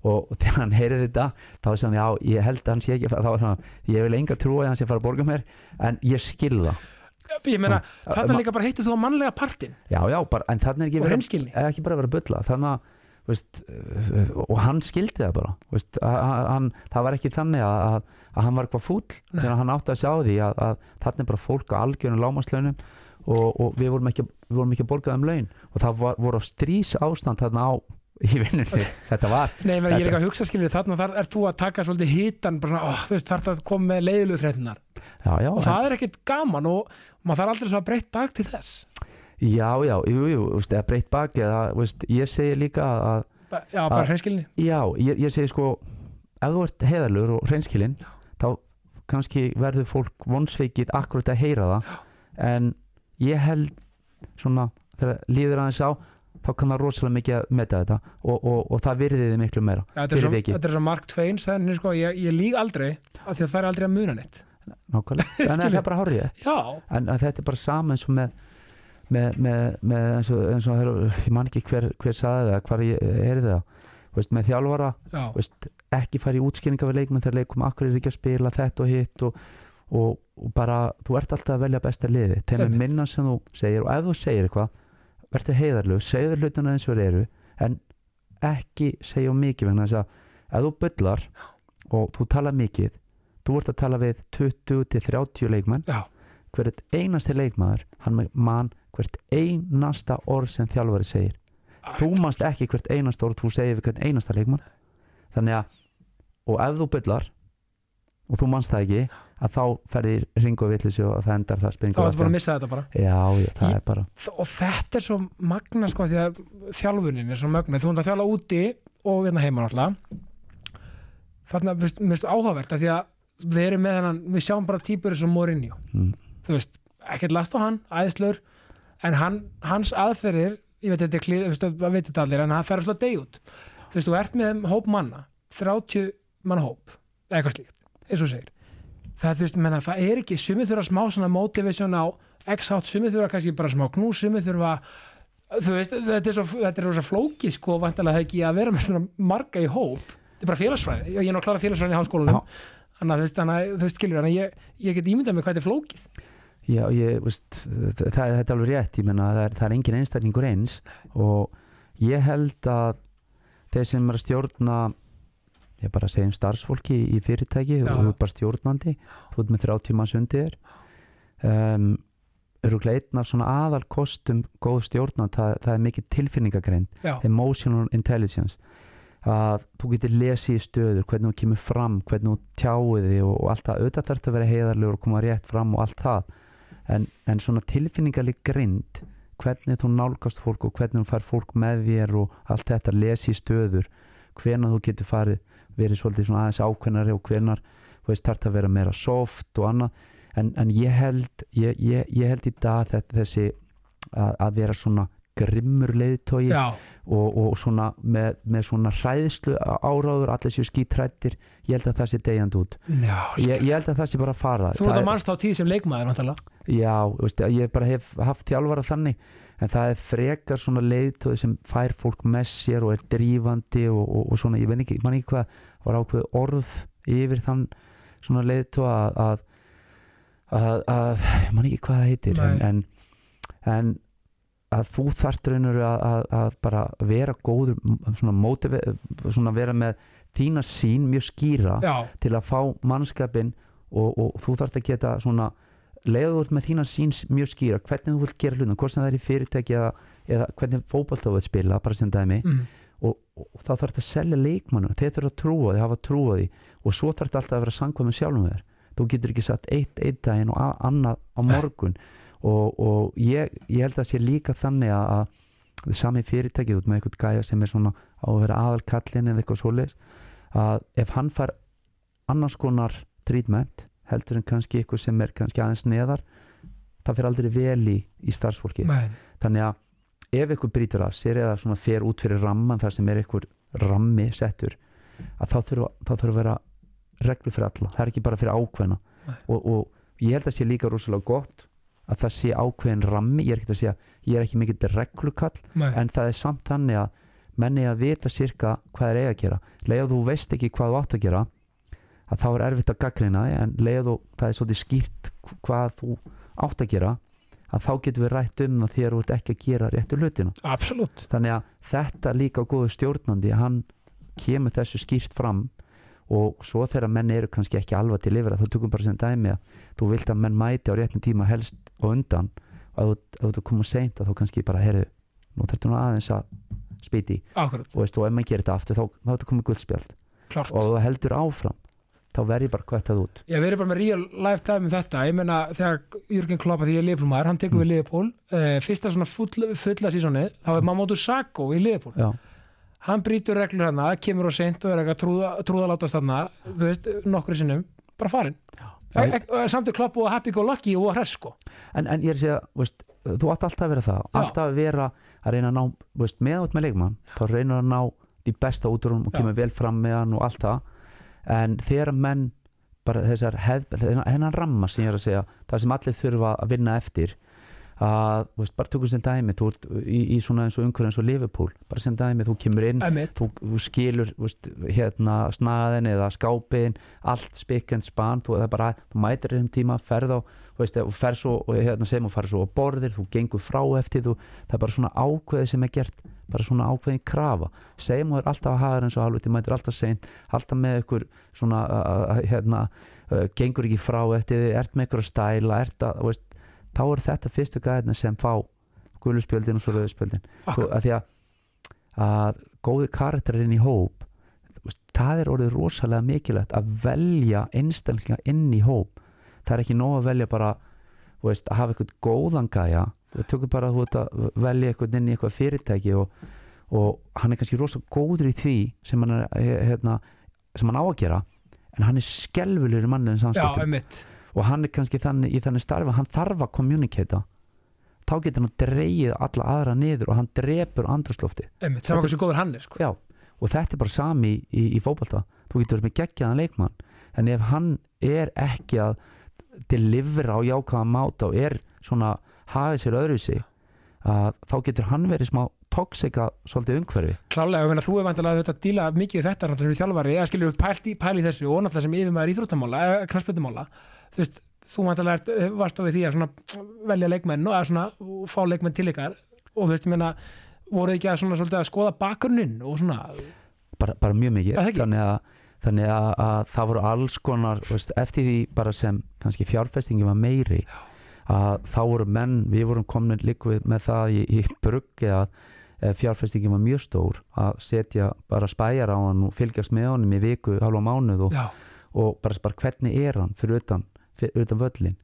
Og þegar hann heyrði þetta þá er hann, já, ég held að hann sé ekki hann, ég vil enga trúa að hann sé að fara að borga mér en ég skil það. Ég meina, þarna líka bara heitir þú að mannlega partin já, já, bara, en þannig er ekki verið ekki bara vera að bulla. Þannig að veist, uh, og hann skildi það bara. Veist, hann, það var ekki þannig að, að, að hann var eitthvað fúll þegar hann átti að sjá því að, að þannig er bara fólk á algjörnum lámaslaunum og, og við, vorum ekki, ekki að borga um laun. Og það var, voru strís ástand þarna á í vinnunni. Þetta var Nei, meina, ég er ekki að hugsa skilur þarna þar er þú að taka svolítið hitan bara svona, oh, þú veist, þarf að koma með leiðilegu já, og það er ekkit gaman og maður þarf aldrei svo að breytt bak til þess já, já, jú, jú, veist, eða breytt baki eða, veist, ég segi líka að Ba- Já, bara Að- hreinskilni. Já, ég, ég segi sko ef þú ert heiðalur og hreinskilinn þá kannski verður fólk vonsveikið akkurat að heyra það. En ég held svona þegar líður aðeins á þá kann það rosalega mikið að meta þetta og, og, og það virðiði miklu meira Já, þetta, er svo, er Mark Twain sagði, sko, ég, ég líg aldrei af því að það er aldrei að muna neitt. Nákvæmlega, en það Skilju. er bara hárið Já, en að þetta er bara sama eins og með með, með, með eins og, eins og ég man ekki hver, hver saði það hvar ég heyrði það? Veist, með þjálfara já, veist, ekki fara í útskýringa við leikmenn þegar leikum akkur er ekki að spila þetta og hitt og, og, og bara þú ert alltaf að velja besta liði þeim er minna sem þú segir og ef þú segir eitthvað verður heiðarlegu, segðu hlutuna eins og þeir eru en ekki segja mikið vegna þess að ef þú byllar og þú tala mikið þú ert að tala við 20 til 30 leikmenn hvert einasti leikmaður hann mann hvert einasta orð sem þjálfari segir. Þú manst ekki hvert einasta orð þú segir við hvert einasta leikmann. Þannig að og ef þú byllar og þú manst það ekki að þá ferðir ringu og vitleysi og það endar það þá springur ertu bara að missa þetta bara. Já, já, Í- bara og þetta er svo magna sko því að þjálfunin er svo magna þú ert að þjálfa úti og hérna heima náttúrulega. Þarna, mér finnst- mér finnst áhugavert að því að við erum með hennan, við sjáum bara típur eins og Mourinho, mm, þú veist ekkert last á hann, æðislur en hann, hans aðferðir ég veit þetta klíð, það veit þetta allir en hann fer slá deg út þú veist, þú ert með hóp manna 30 manna hóp eitthvað slíkt, eins og segir. Það, þú veist, menna, það er ekki, sumið þurfa smá svona motivation á x-hátt, sumið þurfa kannski bara smá knús, sumið þurfa þú veist, þetta er svo, þetta er rosa flóki sko, vantilega ekki að vera með svona marga í hóp, þetta er bara félagsfræði ég er klára félagsfræði í háskólanum. Þannig að þú veist, skilur, þannig að ég, ég get ímyndað mig hvað þetta er flókið Já, ég, veist, það, það er alveg rétt, ég menna það er, það er engin einstaklingur eins og ég held að þeir sem er að stjórna ég bara segjum starfsfólki í fyrirtæki og þú er bara stjórnandi þú ert með 30 manns undir um, eru af svona aðal kostum góð stjórnand, það, það er mikið tilfinningagreind já, emotional intelligence að þú getur lesið í stöður hvernig þú kemur fram, hvernig þú tjáið þig og, og allt það, auðvitað þarf þetta að vera heiðarlegur og koma rétt fram og allt það en, en svona tilfinningalig grind hvernig þú nálgast fólk og hvernig þú fær fólk með þér og allt þetta lesið í stöður hvenær þú getur farið verið svolítið svona aðeins ákveðnari og hvenar þú veist þarf það að vera meira soft og annað. En, en ég held ég, ég, ég held í dag þetta þessi að, að vera svona grimmur leiðtogi og, og svona með, með svona hræðslu áráður, allir séu skítrættir ég held að það sé degjandi út já ég, ég held að það sé bara að fara Þú ert að mannst á tíð sem leikmaður náttúrulega. já, veist, ég bara hef haft þjálfara þannig en það er frekar svona leiðtóði sem fær fólk með sér og er drífandi og, og, og svona, ég veit ekki, man ekki hvað var ákveð orð yfir þann svona leiðtóða að, að, að, að ég man ekki hvað það heitir en, Nei. en, en að þú þarft raunur að, að, að bara vera góður svona, motive, svona vera með þína sín mjög skýra Já, til að fá mannskapin og, og þú þarft að geta svona leiður með þína sín mjög skýra hvernig þú vilt gera hlutum, hvort sem það er í fyrirtæki eða, eða hvernig fótbolt þú vilt spila bara sem dæmi. Mm. og, og þá þarf þetta að selja leikmannu þeir þurfa að trúa því, hafa trúa því og svo þarf þetta alltaf að vera sangvað með sjálfum þér. Þú getur ekki satt eitt eitt daginn og annað á morgun og, og ég, ég held að sé líka þannig að, að það er sami fyrirtæki út með eitthvað gæja sem er svona á að vera aðalkallin eða eitthvað svoleiðis að ef hann fær annars konar treatment heldur en kannski eitthvað sem er kannski aðeins neðar það fyrir aldrei vel í, í starfsfólki Men, þannig að ef ykkur brýtur af sér eða svona fer út fyrir ramman þar sem er ykkur rammi settur að þá þurfa, þá þurfa að vera reglu fyrir alla, það er ekki bara fyrir ákveðna. Og, og ég held að sé líka rosalega gott að það sé ákveðin rammi ég er ekki að segja, ég er ekki mikill reglukall men, en það er samt þannig að menni að vita sirka hvað er eiga að gera. Leið þú veist ekki hvað þú átt að gera að þá er erfitt að gaggrina en leið þú, það er svolítið skýrt hvað þú átt að gera að þá getum við rætt um þegar þú ert ekki að gera réttu hlutina. Absolutt. þannig að þetta líka góðu stjórnandi hann kemur þessu skýrt fram og svo þegar menn eru kannski ekki alvað til yfir að þá tökum bara sem dæmi að þú vilt að menn mæti á réttum tíma helst og undan og ef þú- komur seint þá kannski bara heyrðu, nú þarftu nú aðeins að spýti Akkurat, og, veist, og ef maður gerir þetta aftur þá, þá er þetta komið guldspjald klart. og þú heldur áfram þá verð ég bara kvættað út. Ég verið bara með real life dæmi um þetta. Ég meina þegar Jürgen Klopp að því ég er Liverpool-maður hann tekur Mm. við Liverpool uh, fyrsta svona full, fulla sísonið þá er Mamadou Sakho í Liverpool. Já, hann brýtur reglur hana, kemur á seint og er eitthvað trúða, trúðalátast þarna þú veist, nokkru sinnum, bara farin Já. Samt er Klopp og happy go lucky og hress sko. En, en ég er að segja veist, þú átt alltaf að vera það. Já. alltaf að vera að reyna að ná veist, með út með leikmann þá reynir að ná því besta út úr hún og kemur vel fram með hann og allt það. En þegar menn bara þessar þennan ramma sem ég er að segja það sem allir þurfa að vinna eftir að, veist, bara tökum sem dæmi þú ert í, í svona eins og umhverju eins og Liverpool bara sem dæmi, þú kemur inn þú, þú skilur veist, hérna snaðin eða skápin allt spikk en span þú, það er bara, þú mætir einn tíma, ferð á þú veist, og fer svo, og hérna sem og farið svo á borðir, þú gengur frá eftir þú, það er bara svona ákveði sem er gert bara svona ákveðin krafa. Segjum þú er alltaf að hafa eins og halvviti, mætir alltaf seint alltaf með ykkur svona uh, hérna, uh, gengur ekki frá eftir ert með ykkur að stæla ert að, þú veist, þá er þetta fyrstu gæðina sem fá guluspjöldin og svo rauðspjöldin akkurat, að því að, að góði karakterir inn í hóp það er orðið rosalega mikilvægt að velja einstaklinga inn í hóp. Það er ekki nóg að velja bara veist, að hafa eitthvað góðan gæja. Þú tökur bara veist, að velja eitthvað inn í eitthvað fyrirtæki og, og hann er kannski rosalega góður í því sem hann, er, hérna, sem hann á að gera en hann er skelvulegur í mannlegin já, samskiptum og hann er kannski þannig, í þannig starfi hann þarf að kommunikata þá getur hann dreigið alla aðra niður og hann drepur andrúslofti Emmett, sem okkur sem góður hann er sko. Já, og þetta er bara sami í, í, í fótbolta. Þú getur verið með geggjaðan leikmann en ef hann er ekki að delivera á jákvæðan máta og er svona hafið sér öðruvísi að þá getur hann verið smá toxika svolítið umhverfi. Klálega, ég meina þú er vantilega að díla mikið þetta sem þjálfari, eða skilur við pælt í, pæli þessu og náttúrulega sem yfirmaður íþróttamála, eða knarspöldumála þú veist, þú vantarlega varst á við því að velja leikmenn og að svona fá leikmenn til ykkar. Og þú veist, ég meina voru ekki að svona að skoða bakgrunnin og svona, bara, bara mjög mikið. Ekki. þannig, að, þannig að, að það voru alls konar veist, eftir því bara sem kannski fjárfestingi var meiri að þá voru menn, við vorum komin líka við með það í, í bruggi að ef fjárfestingi var mjög stór að setja bara spæjar á hann og fylgjast með honum í viku, halva mánuð og, og bara, bara hvernig er hann fyrir utan, fyrir utan völlin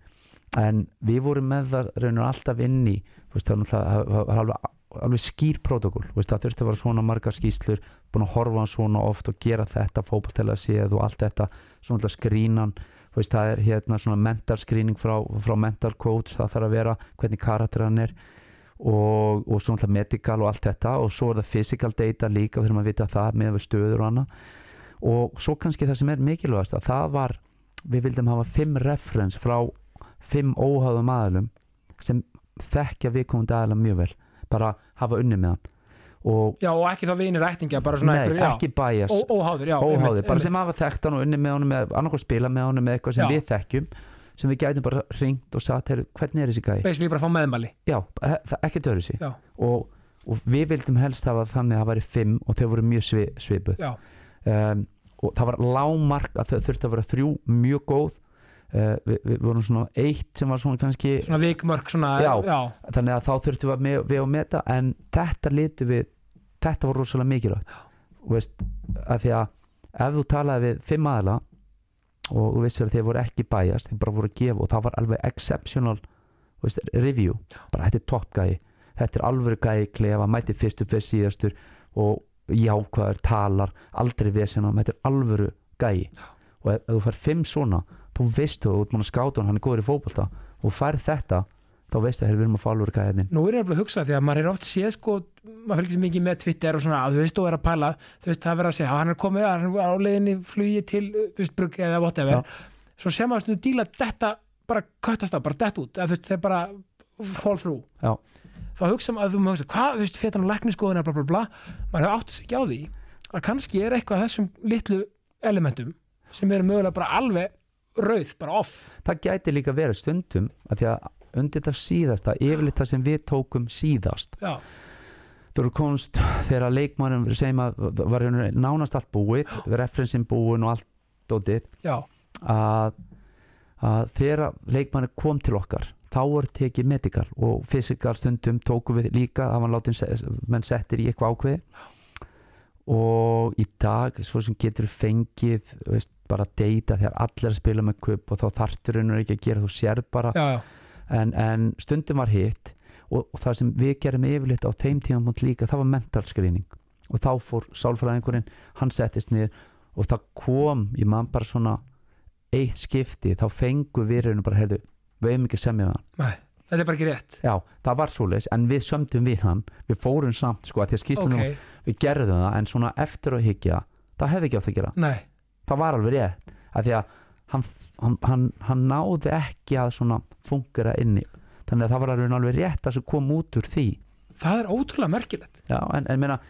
en við vorum með það raunur alltaf inn í það var alveg, alveg skýr protokól, það þurfti að vera svona margar skýslur, búin að horfa hann svona oft og gera þetta, fótballtæla séð og allt þetta, svona skrínan það er hérna svona mental screening frá, frá mental coach, það þarf að vera hvernig karakter hann er og, og svona alltaf medical og allt þetta og svo er það physical data líka þurfum að vita það með stöður og annað. Og svo kannski það sem er mikilvægast að það var, við vildum hafa fimm reference frá fimm óháðum aðalum sem þekkja viðkomandi aðala mjög vel bara hafa unni með hann. Og já, og ekki þá vinir svona nei, ekki ó, óháður, já, óháðir, einmitt, bara einmitt. sem hafa þekkt hann og unni með með, annarkoð spila með honum með eitthvað sem Já. við þekkjum sem við gætum bara ringt og sagt hvernig er þessi gæi? basically bara að fá meðmæli. Já, það ekki sig Já. og, og við vildum helst hafa þannig að það væri fimm og þau voru mjög svi, svipuð. Já, um, og það var lágmark að þau þurfti að vera þrjú mjög góð. Uh, við, við vorum svona eitt sem var svona kannski svona vikmörk svona, Já. já, þannig að þá þurftum við að, með, við að meta en þetta litu við þetta var rosalega mikilvægt. Og veist, að því að ef þú talaði við fimm aðla og þú vissir að þeir voru ekki bæjast þeir bara voru að gefa og það var alveg exceptional veist, review. Bara þetta er topp gæi, þetta er alvöru gæi klefa, mæti fyrstu fyrst síðastur og jákvæður talar aldrei vesenum, þetta er alvöru gæi og ef, ef þú fær fimm svona þá veistu þú, þú ert mann að skáta hann, hann er góður í fótbolta. Og fær þetta, þá veistu að við erum að fá alvöru gæi hérna. Nú er ég alveg að hugsa því að maður er oft séð sko, maður fylgir sér mikið með Twitter og svona, að þú veist, þú er að pæla þú veist, það er verið að segja, "Já, hann er komið hann er á leiðinni flugi til, uh, þú veist, brugg eða whatever, svo sem maður stundu díla detta, bara köttast af, bara dett út þú veist, þeir bara fall through. Já. þá hugsa maður, þú maður hugsa, hvað, þú veist, hann á lækniskoðuna, bla bla bla, maður hefur átt sig ekki á því að kannski er eitthvað sem rauð, bara off. Það gæti líka verið stundum að því að undir þetta síðasta yfirleitt það sem við tókum síðast. Já, þú eru komst þegar leikmannum segjum að var nánast allt búið referensin búin og allt dótið. Já, að, að þegar leikmannir kom til okkar þá voru tekið medical og physical stundum tókum við líka að mann látin menn settir í eitthvað ákveði og í dag svo sem getur fengið veist, bara deyta þegar allir að spila með kupp og þá þarftur hennar ekki að gera þú sér bara já, já, en, en stundum var hitt og, og það sem við gerum yfirleitt á þeim tíma líka, það var mental screening og þá fór sálfræðingurinn hann settist niður og það kom ég man bara svona eitt skipti, þá fengu við rauninu bara hefðu, við hefum ekki semjað hann. Nei, þetta er bara ekki rétt. Já, það var svoleiðis, en við sömdum við hann við fórum samt, sko, að því að skýstum ok, við gerðum það, en svona eftir að higgja það hefði ekki átt að gera, nei, það var alveg rétt að því að hann, hann, hann, hann náði ekki að svona fungera inni, þannig að það var alveg, alveg rétt að sem kom út úr því. Það er ótrúlega merkilegt. Já, en, en, meina,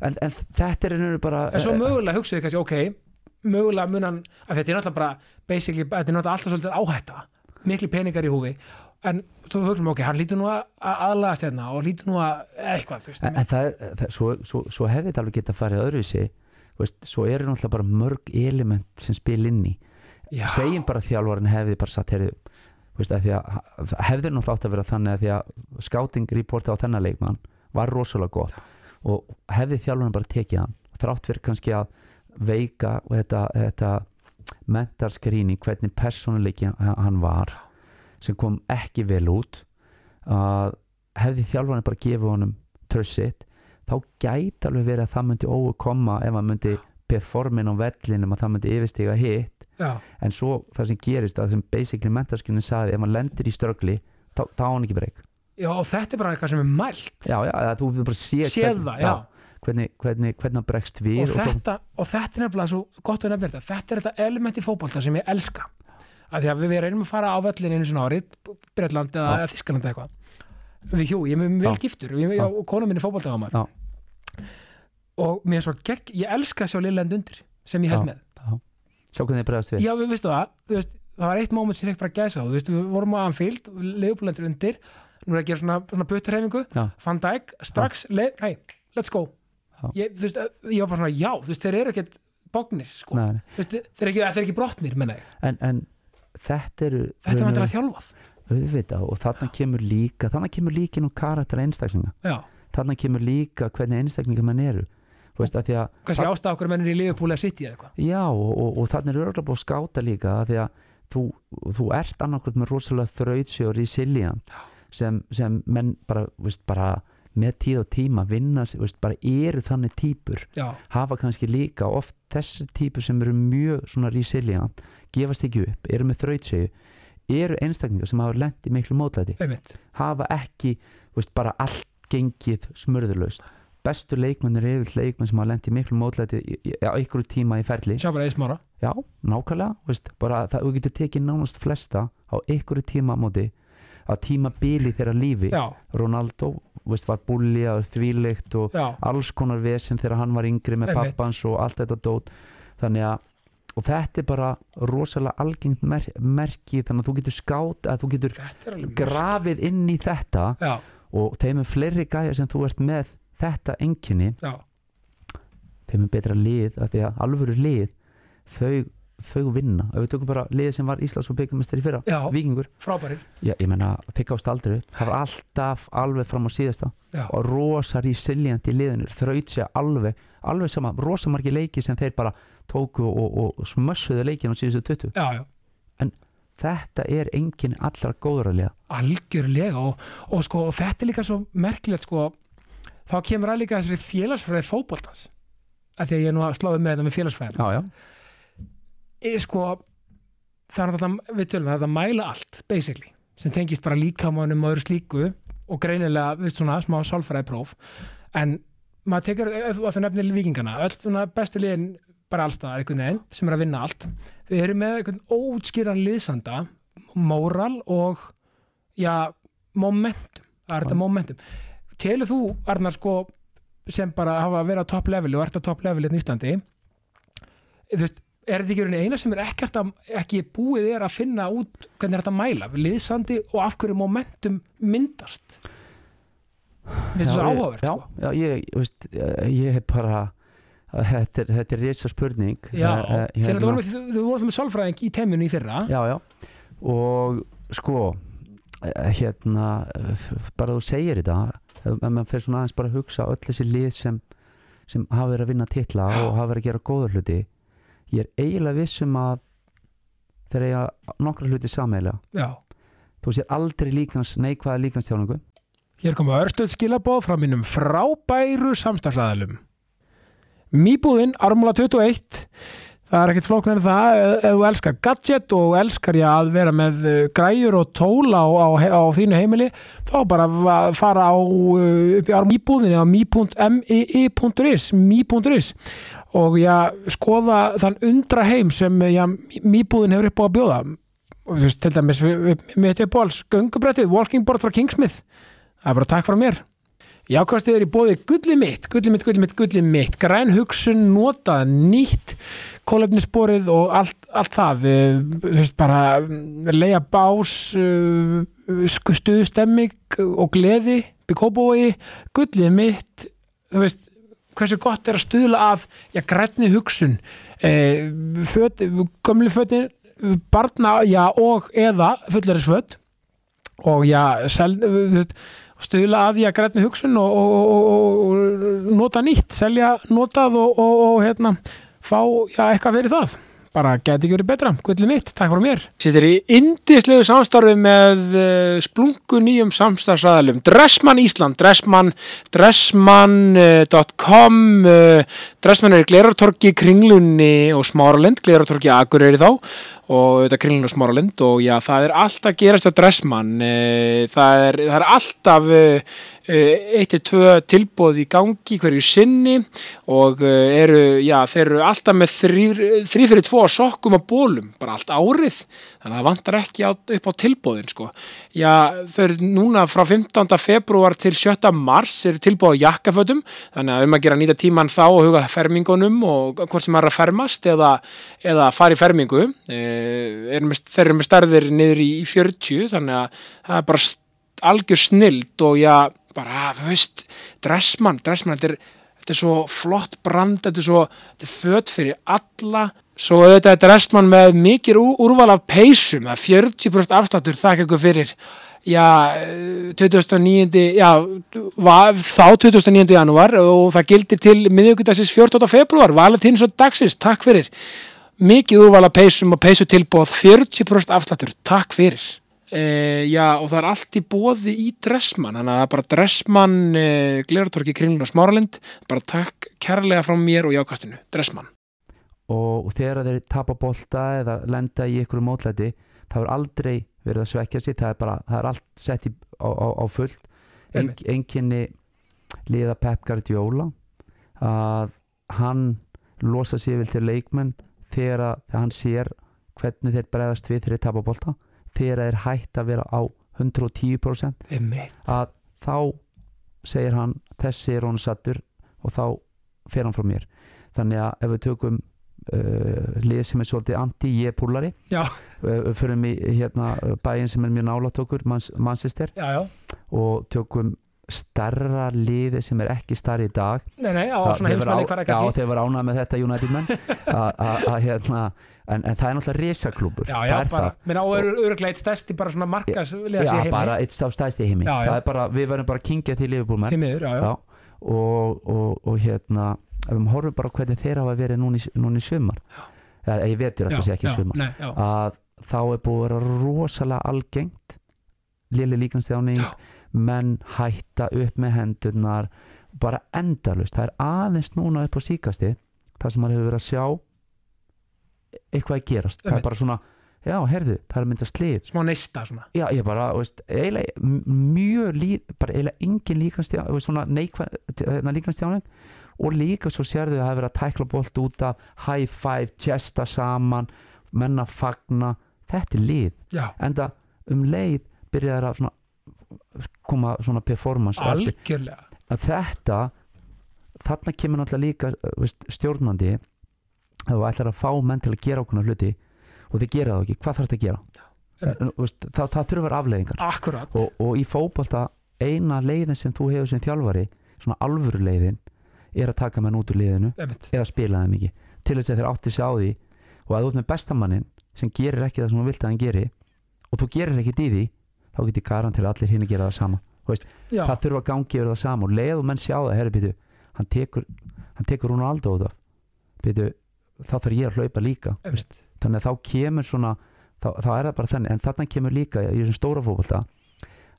en, en þetta er einhverju bara en svo mögulega hugsaðu kannski, ok mögulega munan, að þetta er náttúrulega bara basically, þetta er náttúrulega alltaf svolítið áhætta. Miklu peningar í húfi. En þú hugsaum, ok, hann lítur nú að að aðlagast hérna og lítur nú að eitthvað, en, það er, það, svo, svo, svo hefði þetta alveg geta farið öðruvísi. Svo eru náttúrulega bara mörg element sem spil inn í já, segjum bara að þjálfarinn hefði bara satt herri, veist, að að hefði náttúrulega átt að vera þannig að því að scouting reporti á þennan leikmann var rosalega gott og hefði þjálfarinn bara tekið hann þrátt fyrir kannski að veika þetta, þetta mental screening hvernig persónuleiki hann var sem kom ekki vel út að hefði þjálfarinn bara gefið honum trössitt þá gæti alveg verið að það myndi ókoma ef hann myndi performin á vellinum að það myndi yfirstiga hitt já, en svo það sem gerist að sem basically mentarskinin sagði ef maður lendir í ströggli þá, á hann ekki breyk já, og þetta er bara eitthvað sem er mælt já, já, að þú bara sé séð það, já, hvernig, hvernig, hvernig hann bregst við og, svo, þetta, og þetta er nefnilega svo gott að nefna þetta þetta er þetta element í fótbolta sem ég elska að því að við reynum að fara á völlin einu svona árið, Breitland eða Já. ja. Þískaland eða eitthvað við hjú, ég er mjög vel Já. giftur og, ég, Já. og konu minni fótbolta á maður Já. og mér er svo gegg, ég elska að sjá Lillend undir sem ég held Já. með sjá hvernig þið bregst við. Já, við veistu það, veist það var eitt moment sem ég fekk bara gæsa á, þú veist, við vorum á Anfield leifbúlendur undir, nú er að gera svona, svona butturhefingu, Já. Van Dijk strax, leið, hei, let's go. Já. ég, þú veist, ég var bara svona, já, þú veist, þeir eru ekkert bóknir, sko, þeir eru ekki, eru ekki brotnir, menna ég, en, en þetta eru þetta er vantilega þjálfað. Auðvitað og þarna kemur líka þarna kemur líka nú karakter einstaklinga. Já, þarna kemur líka hvernig einstaklinga mann eru Að að kannski ástæða okkur mennir í að sitja eða eitthvað, Já, og, og, og þannig er örgulega búið að skáta líka af því að þú, þú ert annarkvæmt með rosalega þrautsi og resilient sem, sem menn bara, veist, bara með tíð og tíma vinna, veist, bara eru þannig típur já, hafa kannski líka oft þessi típur sem eru mjög svona resilient gefast ekki upp, eru með þrautsegu eru einstaklingar sem hafa lent í miklu mótlæti. Einmitt. Hafa ekki veist, bara allt gengið smörðurlaust bestu leikmennir eru yfir leikmenn sem hafa lent í miklu mótlæti á einhverju tíma í ferli. Sjá bara eða smára, Já, nákvæmlega, veist, bara það, þú getur tekið nánast flesta á einhverju tímamóti að tíma bili þeirra lífi. Já, Ronaldo veist, var búlja og þvíleikt og já. alls konar vesen þegar hann var yngri með pappans og allt þetta dót. Þannig að og þetta er bara rosalega algengt mer merki þannig að þú getur skátt að þú getur er grafið inn í þetta já, og þeim er fleiri gæja sem þú ert með þetta enginni þeim er betra lið af því að alvöru lið þau, þau vinna. Ef við tökum bara lið sem var Íslands og byggjumestari í fyrra já, Víkingur, frábærir. Já, ég menna þeir gást aldrei upp, það var alltaf alveg fram á síðasta. Já, og rosa resilient í liðinu, þraut sér alveg alveg sama, rosa margi leiki sem þeir bara tóku og, og, og smössuðu leikin á síðustu 20 já, já. Þetta er engin allra góðra liða. Algjörlega og, og sko og þetta er líka svo merkilegt sko þá kemur að líka þessari félagsfræði fótboltans að því að ég er nú að sláði með þetta með félagsfræðin já, já, ég sko það er náttúrulega, við tölum, það er að mæla allt basically, sem tengist bara líkamannum og öðru slíku og greinilega við svona smá sálfræði próf en maður tekur, ef þú nefnir vikingana, öll svona bestu liðin bara allstaðar einhvern veginn, sem er að vinna allt þau eru með einhvern óutskýran liðsanda móral og já, momentum. Það er þetta momentum telur þú, Arnar, sko sem bara hafa verið á topp leveli og ert á topp leveli í Íslandi þú veist, er þetta ekki eina sem er ekki, alltaf, ekki búið er að finna út hvernig er þetta að mæla, liðsandi og af hverju momentum myndast? Þetta ég- áhugavert já, sko. já, ég, veist, ég hef bara þetta er, þetta er risa spurning. Já, þegar hérna- þú vorum með sálfræðing í teiminu í fyrra. Já, já. Og sko eh, hérna, bara þú segir þetta ef maður fyrir svona aðeins bara að hugsa öll þessi lið sem, sem hafa verið að vinna titla Já. og hafa verið að gera góða hluti ég er eiginlega vissum að þeir eiga nokkra hluti sameiginlega. Já, þú sér aldrei líkans, neikvæða líkanstjáningu. Hér koma örstuð skilabóð frá mínum frábæru samstagsæðalum Mýbúðin, Armúla 21 það er ekkert flóknar en það ef þú elskar gadget og elskar ég að vera með uh, græjur og tól á, á, þínu heimili þá bara fara á uh, upp í Mýbúðinni á mi.is mi.is og já, skoða þann undra heim sem Mýbúðin hefur upp á að bjóða og þú veist, til dæmis mitt upp á alls göngubrettið, walking board frá Kingsmith það er bara takk frá mér Jákvæmstuður í bóði gulli mitt, gulli mitt, gulli mitt, gulli mitt, græn hugsun, notað, nýtt, kólefnissporið og allt, allt það, eh, þú veist bara, leia bás, uh, stuðstemming og gleði, byggkóbói, gulli mitt, þú veist, hversu gott er að stuðla að, já, grænni hugsun, eh, föt, gömlu fötin, barna, já, og eða fullarisföt og já, sel, þú veist, stuðla að því að grætni hugsun og, og, og, og, nota nýtt, selja notað og, hérna, fá já, eitthvað fyrir það. Bara geti ekki verið betra, gullið mitt, takk fyrir mér. Sittir í indislegu samstarfi með uh, splungu nýjum samstarfsræðalum. Dressmann Ísland, Dressmann, dressmann.com, uh, Dressmann er í Glerartorki, Kringlunni og Smáralind, Glerartorki Akureyri þá og þetta Kringlun og Smáralind og já, það er allt að gerast á Dressmann. Uh, það, er, það er alltaf eitt til tvö tilbóð í gangi hverju sinni og eh, eru, já, þeir eru alltaf með þrý fyrir tvo sokkum og bólum, bara allt árið þannig að það vantar ekki á, upp á tilbóðin sko. Já, þau eru núna frá 15. februar til 7. mars eru tilbóð á jakkafötum þannig að um að gera nýta tíman þá og huga fermingunum og hvort sem er að fermast eða, eða fara í fermingu eh, er með, þeir eru með stærðir niður í, í 40 þannig að það er bara algjör snild og já, bara, þú veist dressmann, dressmann, þetta er þetta er svo flott brand, þetta er svo þetta er föt fyrir alla svo þetta er dressmann með mikið úr, úrval af peysum, það er 40% afsláttur þakka ykkur fyrir já, eh, 29. já, þá 29. janúar og það gildir til miðjögudagsis 14. februar, valentins og dagsins, takk fyrir mikið úrval af peysum og peysutilbóð 40% afsláttur, takk fyrir e, já, og það er allt í bóði í Dressmann, þannig að það er bara Dressmann e, Glerartorki Kringlun og Smáralind bara takk kærlega frá mér og jákastinu, Dressmann. Og þegar þeir tapa bolta eða lenda í ykkur mótlæti það er aldrei verið að svekja sig það er bara, það er allt sett í, á, á, á fullt. En, enginni liða Pep Guardiola að hann losa sig vil til leikmenn þegar hann sér hvernig þeir bregðast við þegar þeir tapa bolta þegar þeir hætt að vera á 110% Einmitt. að þá segir hann þessi er hún sattur og þá fer hann frá mér þannig að ef við tökum uh, lið sem er svolítið anti, ég er púlari Já. uh, fyrir mig hérna bæinn sem er mjög okkur Mans, Manchester já, já, og tökum starra liði sem er ekki starri í dag. Nei, nei, á svona heimsmæli á- hvar Já, kannski þeir var ánað með þetta United menn. Að- hérna en, en það er náttúrulega já, það er bara, það. og eru öruglega eitt stærsti bara svona markas Já, bara eitt stæðst í heimi. Já, já. Bara, við verðum bara að kingja því liðbúlmenn því miður, já, já, og, og, og hérna ef við horfum bara hvernig þeir hafa verið núna í sumar. Eða ég vetur að það sé ekki já, að þá er búið að vera rosalega algengt lili líkanstjáning Já. Menn hætta upp með hendurnar bara endalust, það er aðeins núna upp á síkasti þar sem maður hefur verið að sjá eitthvað að gerast, það er bara svona já, herðu, það er að mynda slið smá neista svona. Já, ég bara, veist, eiginlega mjög lí, bara eiginlega engin líkanstjáning svona neikvæð líkanstjáning og líka svo sérðu að það hefur verið að tækla bolt út af high five, chesta saman menna fagna. Þetta er lið, já, enda um leið byrjaði að svona koma svona performance algjörlega. Að þetta þarna kemur náttúrulega líka uh, veist, stjórnandi ef þú ætlar að fá menn til að gera okkur hluti og þið gera það ekki, hvað þarf þetta að gera? En, veist, það, það þurfa að vera afleiðingar og, og í fótbolta eina leiðin sem þú hefur sem þjálfari svona alvöru leiðin er að taka menn út úr liðinu einmitt, eða spila þeim ekki. Til þess að þeir átti sig á því og að ert með bestamannin sem gerir ekki það sem þú vilt að hann geri og þú gerir ekkit í því þá getur karan til að allir hinn að gera það sama. Það þurfa að gangi yfir það sama og leið og menn sjá það, herri býtu hann tekur, hann tekur Ronaldo út af býtu, þá þarf ég að hlaupa líka veist. þannig að þá kemur svona þá, þá er það bara þannig, en þarna kemur líka í þessum stóra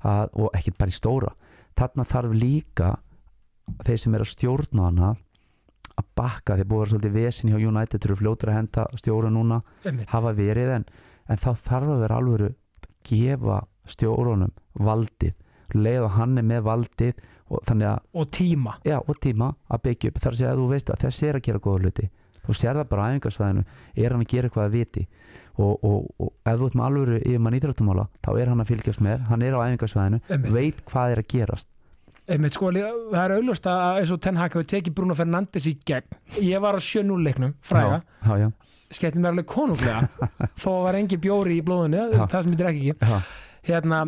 að, og ekkert bara í stóra þarna þarf líka þeir sem er að stjórna hana að bakka, þeir búið að vera svolítið vesin hjá United þeir eru fljótur að henda stjóra núna einmitt, hafa verið en, en þá þarf að vera alvöru gefa stjórunum valdið leið og hann er með valdið og þannig að, og tíma. Já, og tíma að byggja upp. Þar segja að þú veist að þessi er að gera góða hluti. Þú sér það bara á æfingarsvæðinu er hann að gera eitthvað að viti. Og, og, og ef þú ert með alvöru yfir mann íþróttamála þá er hann að fylgjast með, hann er á einmitt, veit hvað er að gerast. Einmitt sko, það er auðlust að eins og Ten Hag hefur tekið Bruno Fernandes í gegn. Ég var á 7-0 leiknum, fræga. Mér alveg konunglega. Þó var engin bjóri í blóðinu Já. það sem þetta er ekki. Já, hérna,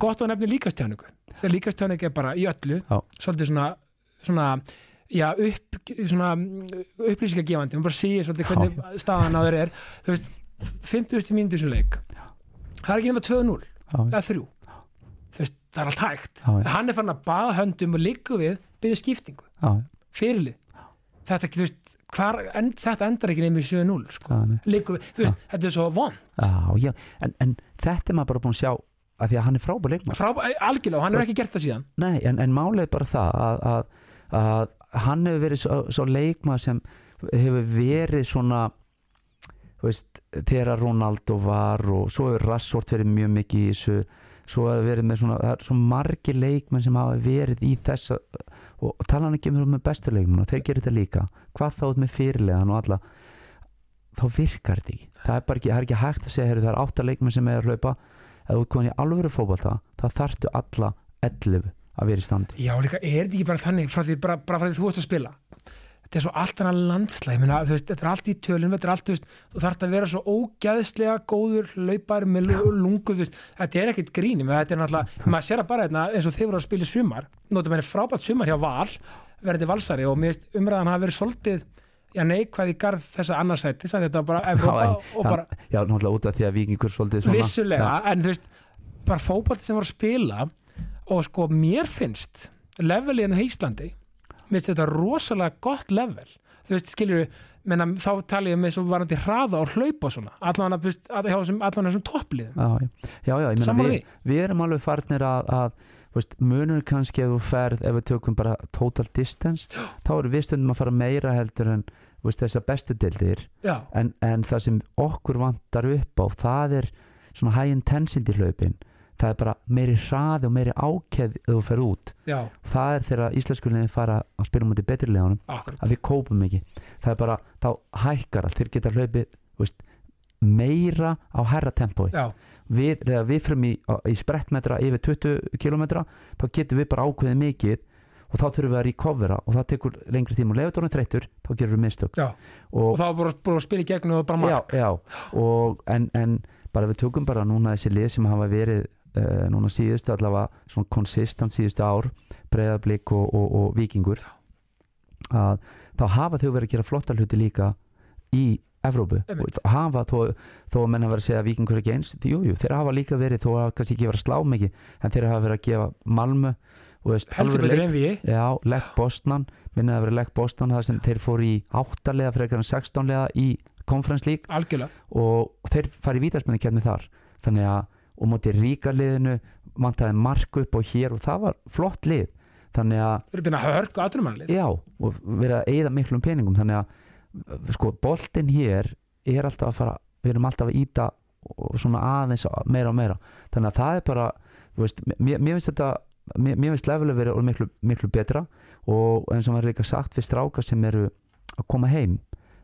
gott að nefni líkastjáningu þegar líkastjáning er bara í öllu Já. svolítið svona, svona já, upp, svona upplýsingagefandi, maður bara segir svolítið hvernig staðan að þeir er. Þú veist, 50. mínútur sem leik. Það er ekki nema 2-0 já, eða 3 þú veist, það er allt hægt. Hann er fann að baða höndum og líku við byggja skiptingu, já, fyrirlið. Þetta, þú veist, hvar, en, þetta endar ekki nefnir 7-0 sko. nei. líku þú veist, þetta er svo von já, já. En, en þetta er maður bara búin að sjá að því að hann er frábær leikmann Frá, algjörlega, og hann hefur ekki gert það síðan Nei, en, en málið er bara það að, að, að hann hefur verið svo, svo leikmað sem hefur verið svona þú veist, þegar Ronaldo var og svo hefur Rassort verið mjög mikið í þessu svo hafa verið með svona, það er svo margir leikmenn sem hafa verið í þessa og tala hann ekki um með bestu leikmenn og þeir gerir þetta líka, hvað þá með fyrirlegan og alla þá virkar þetta ekki, það er ekki, það er ekki hægt að segja heyrðu, það er átta leikmenn sem er að hlaupa. Ef þú komin í alvöru fótbolta þá þarftu alla 11 að vera í standi. Já, líka, er þetta ekki bara þannig frá því, bara, bara frá því þú ert að spila þetta er svo allt annað landslæg þetta er allt í tölun, þetta er allt þú, veist, þú þarf að vera svo ógæðslega góður laupar með lungu veist, þetta er ekkit gríni, þetta er náttúrulega maður sér að bara hérna, eins og þið voru að spila sumar notum henni frábært sumar hjá Val verðandi valsari og mér veist umræðan hafa verið svolítið já neikvæð í garð þessa annarsæti þetta var bara Evrópa Já, og bara Já, náttúrulega út af því að vikingur svolítið svona vissulega, en þú veist bara fókbalti sem voru að spila og sko mér finnst levelið enn á Íslandi mér finnst þetta rosalega gott level. Þú veist, skiljur menna, þá tala ég með svo varandi hraða og hlaupa og svona, allan að, allan þessum toppliðum. Já, já, já, já ég meina við, við erum alveg farnir að, að veist, munur kannski ef þú ferð ef við tökum bara total distance þá erum við stundum að fara meira heldur en veist, þessar bestu deildir. Já, en, en það sem okkur vantar upp á það er svona high intensity hlaupin það er bara meiri hraði og meiri ákeð ef þú fer út. Já, það er þegar íslenskulegin fara að spila mútið betri leðanum að við kópum ekki. Það er bara, þá hækkar allt þeir geta hlaupið veist, meira á herra tempói. Já, við, þegar við frum í, í sprettmetra yfir 20 km þá getum við bara ákveðið mikið og þá þurfum við að recovera og það tekur lengri tíma. Og leður dórnum þreytur, þá gerum við mistök. Já. Og og, þá var bara, bara að spila í gegn og bara já, mark já, og en, en bara við tökum bara núna þessi lið sem hafa verið uh, núna síðustu allavega svona konsistant síðustu ár breyðablík og, og, og vikingur að þá hafa þau verið að gera flotta hluti líka í Evrópu. Og hafa þó, þó að menn hafa verið að segja að vikingur er ekki eins því, jú, jú, þeir hafa líka verið þó að kannski ekki verið að slá mikið en þeir hafa verið að gefa veist, heldur betur leik- en við Já, Legg Bosnan minnið að vera Legg Bosnan það sem þeir fóru í áttalega frekar en sextánlega í Conference League. Algjörlega. Og þeir fari í vítarsmenni kemni þar. Þannig að, og móti ríka liðinu mantaði mark upp og hér og það var flott lið. Þannig að, við erum byrjað að hörku aðrumannlið já, og verið að eyða miklum peningum, þannig að sko, boltinn hér er alltaf að fara við erum alltaf að íta og svona aðeins meira og meira. Þannig að það er bara, veist, mér, mér finnst þetta mér, mér finnst levelið verið miklu, miklu betra. Og eins og maður er líka sagt við strákar sem eru að koma heim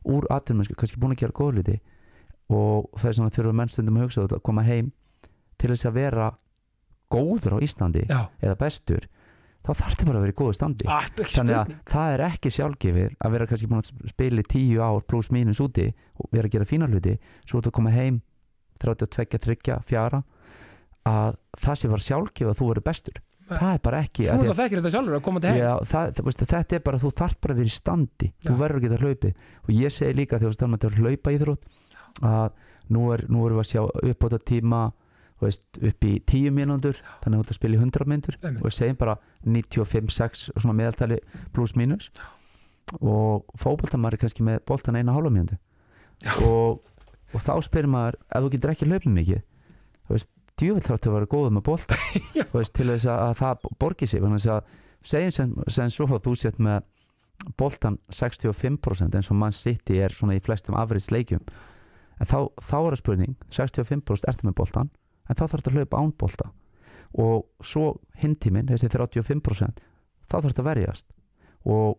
úr atvinnmennsku, kannski búin að gera góðluti og það er svona þurfa mennstundum að hugsa að koma heim til þess að vera góður á Íslandi já, eða bestur þá þarf þetta bara að vera í góðu standi. Ah, ekki þannig að það er ekki sjálfgefið að vera kannski búin að spila í tíu ár pluss mínus úti og vera að gera fína hluti svo þú koma heim 32, 3, 4 að það sé var sjálfgefið að þú verður bestur. Nei. það er bara ekki þú að þekkir þetta sjálfur að koma til heim. Já, það, það, veist, þetta er bara, þú þarf bara að vera í standi. Þú Já. verður að geta hlaupið. Og ég segi líka þegar þú stannum að hlaupa íþrótt að nú, er, nú erum við að sjá uppbóta tíma þú veist, upp í 10 mínútur þannig að þú ert að spila í 100 mínútur. Einmitt. og segjum bara 95-6 svona meðaltali pluss mínus. Og fótboltamæður er kannski með boltan eina hálfa mínútu. Og, og þá spyrir maður ef þú getur ekki hlaupið mikið? Þú veist, djúvill þátt að vera góður með veist, til þess að, að það borgi sig. Þannig að segjum sem, sem svo þú sett með boltan 65% eins og mann City er svona í flestum afriðs leikjum en þá, þá er það spurning 65% ertu með boltan en þá þarf þetta að hlaupa án bolta. Og svo hintíminn, þessi 35% þá þarf þetta að verjast. Og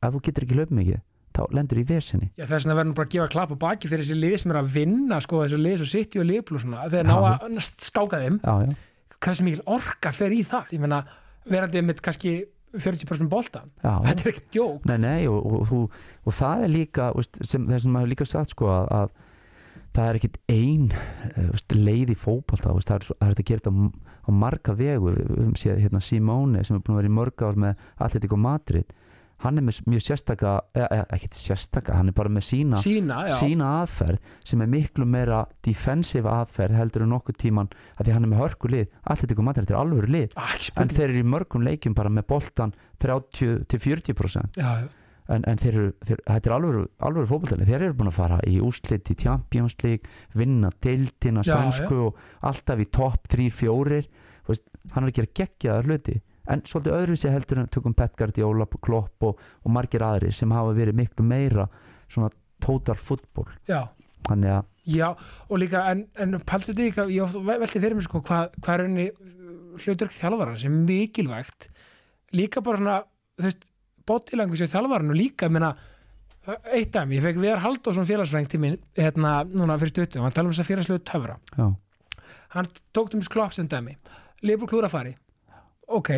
ef þú getur ekki hlaupa mikið þá lendur í vesinni. Já, þess vegna verður nú bara að gefa klapp og baki fyrir þessi lið sem er að vinna, sko, þessu lið svo sitt og liðblú svona, þegar ná að skáka þeim, já, já, hversu mikil orka fer í það, ég meina, verandi með kannski 40% boltan, já, já. þetta er ekkert djók. Nei, nei, og, og, og, og það er líka veist, sem, það sem maður líka sagt sko að, að það er ekkit ein eh, leið í veist, það er, hægt að gera þetta á, marga vegu. Við höfum séð hérna Simone sem er búin að vera í mörg ár með Atletico Madrid. Hann er með mjög sérstaka eða, eða, ekkit sérstaka, hann er bara með sína sína, sína aðferð sem er miklu meira defensive aðferð heldur en nokkuð tíman að því hann er með hörku lið. Atletico Madrid er alvöru lið. Ah, en þeir eru í mörgum leikjum bara með boltan 30-40% já, já. En, en þeir eru, þeir, þetta er alveg, alveg fótboltali, þeir eru búin að fara í úrslit í Champions League, vinna deildina Já, spænsku og alltaf í topp 3-4 hann er að gera geggjaðar hluti. En svolítið öðruvísi heldur en tökum Pep Guardiola, Klopp og, og margir aðrir sem hafa verið miklu meira svona total fútból þannig að Já, og líka, en, en palsið líka, ég oft velti fyrir mig sko, hvað, hvað er henni hlutverk þjálfara sem er mikilvægt. Líka bara svona, þú veist bótilengu sér þjálfaran og líka minna, eitt dæmi, ég fekk Viðar Halldórsson félagsfræng til mín, hérna, núna fyrir stuttum hann tala um þess að félagslegu töfra Já. hann tók um sklopp sem dæmi Leifur klúrafari ok,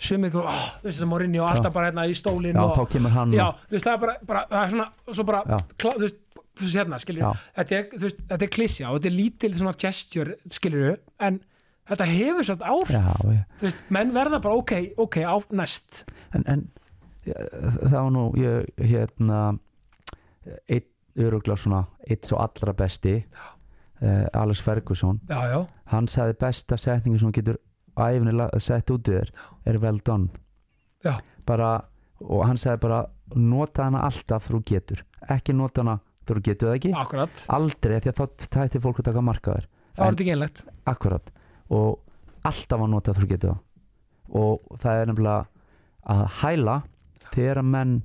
sem ykkur, oh, þú veist það morinni og alltaf bara hérna í stólinn Já, og, þá kemur hann já, þú veist það er bara, bara það er svona, svo bara Já. klá, þú veist, þú veist hérna, skiljur Já. þetta er, þú veist, þetta er klísja og þetta er lítil svona gesture, skiljur en þetta hefur svolítið áhrif já, þú veist, menn verða bara ok, ok, á næst en, en var nú ég, hérna eitt öruglega svona eitt svo allra besti uh, Alex Ferguson. Já, já, hann sagði besta setningu sem hann getur æfni sett út við þér er well done. Bara, og hann sagði bara nota hana alltaf þú getur. Ekki nota hana þú getur það ekki? Akkurat. Aldrei því að þá tætti fólk að taka markaður það þetta ekki einlegt akkurat. Og alltaf að nota þú getur það. Og það er nefnilega að hæla þegar að menn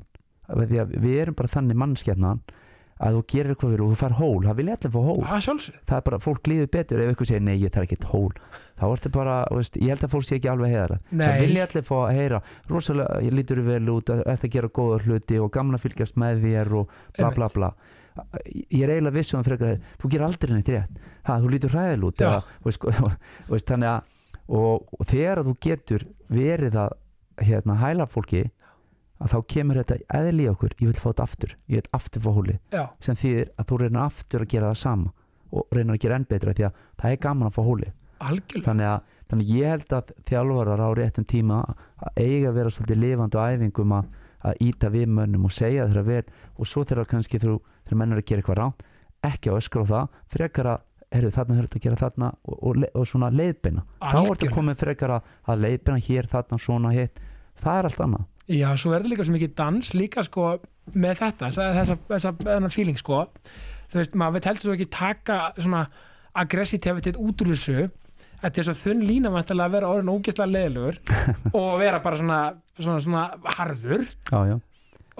að við erum bara þannig mannskjarnan að þú gerir eitthvað fyrir og þú fær hól. Það vilja allir fá hól. Sjálfsög, það er bara, fólk líður betur ef eitthvað segir nei, ég þarf ekkert hól. Þá ertu bara, þú veist, ég held að fólk sé ekki alveg heiðar það nei. vilja allir fá að heyra. Rosalega, ég lítur vel út að þetta gera góða hluti og gamla fylgjast með þér og bla bla bla. Ég er eiginlega viss um að freka þú gerir aldrei neitt rétt, ha, þú lítur hræðil út eða, veist, veist, þannig að og, og þegar þú getur verið að hérna, hæla fólki að þá kemur þetta eðli í okkur ég vil fá þetta aftur, ég vil aftur fá hóli já, sem þýðir að þú reynir aftur að gera það sama og reynir að gera enn betra því að það er gaman að fá hóli algjörlega. Þannig að, þannig ég held að þjálfarar á réttum tíma að eiga að vera svolítið lifandi á æfingum að, að íta við mönnum og segja þeirra vel og svo þeirra kannski þegar menn er að gera eitthvað rátt ekki að öskra á það, frekar að heyrðu þarna þurft að gera þarna og, og, og svona leiðbeina, þá ertu komið frekar að, að leiðbeina hér, þarna, svona, hitt. Það er allt annað Já, svo er það líka svo mikið dans líka sko með þetta, þessa, þessa, þessa, feeling sko, þú veist, maður heldur svo ekki taka svona aggressivitet út úr þessu. Þetta er svo þunn lína vantilega að vera orðin ógeðslega leðilegur og vera bara svona, svona, svona harður. Já, já,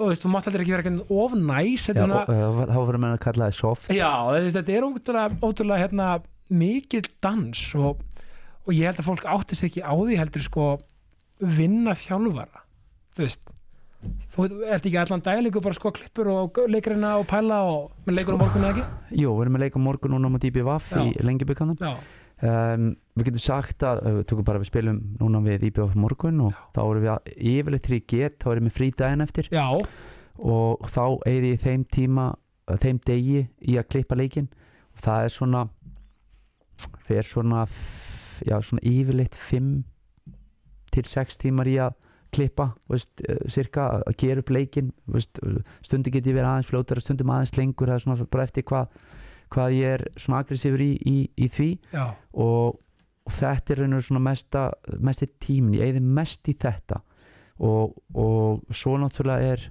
og þú veist, þú mátt heldur ekki vera ekki of næs já þetta og, svona, og, þá verður menn að kalla það soft. Já, veist, þetta er ótrúlega, ótrúlega hérna, mikil dans og, og ég held að fólk átti sig ekki á því heldur sko vinna þjálfara þú veist þú ert ekki allan dælingu bara sko klippur og leikarina og pæla og með leikur á morgunni eða ekki? jú, við erum að leika á morgun núna á DBVF í Já. lengjubikannum já, um, við getum sagt að við tökum bara við spilum núna við IBF morgun og þá erum við yfirleitt þegar ég get þá erum við frí daginn eftir. Já, og þá eigði ég þeim tíma þeim degi í að klippa leikin og það er svona fer svona já, svona yfirleitt 5 til 6 tímar í að klippa veist, cirka að gera upp leikin veist, stundu get ég verið aðeins fljótar stundum aðeins lengur eða svona bara eftir hvað hvað ég er svona aggressífur í, í, í því. Og, og þetta er raunur svona mesta, mesti tímin, ég eigði mest í þetta. Og, og svo náttúrulega er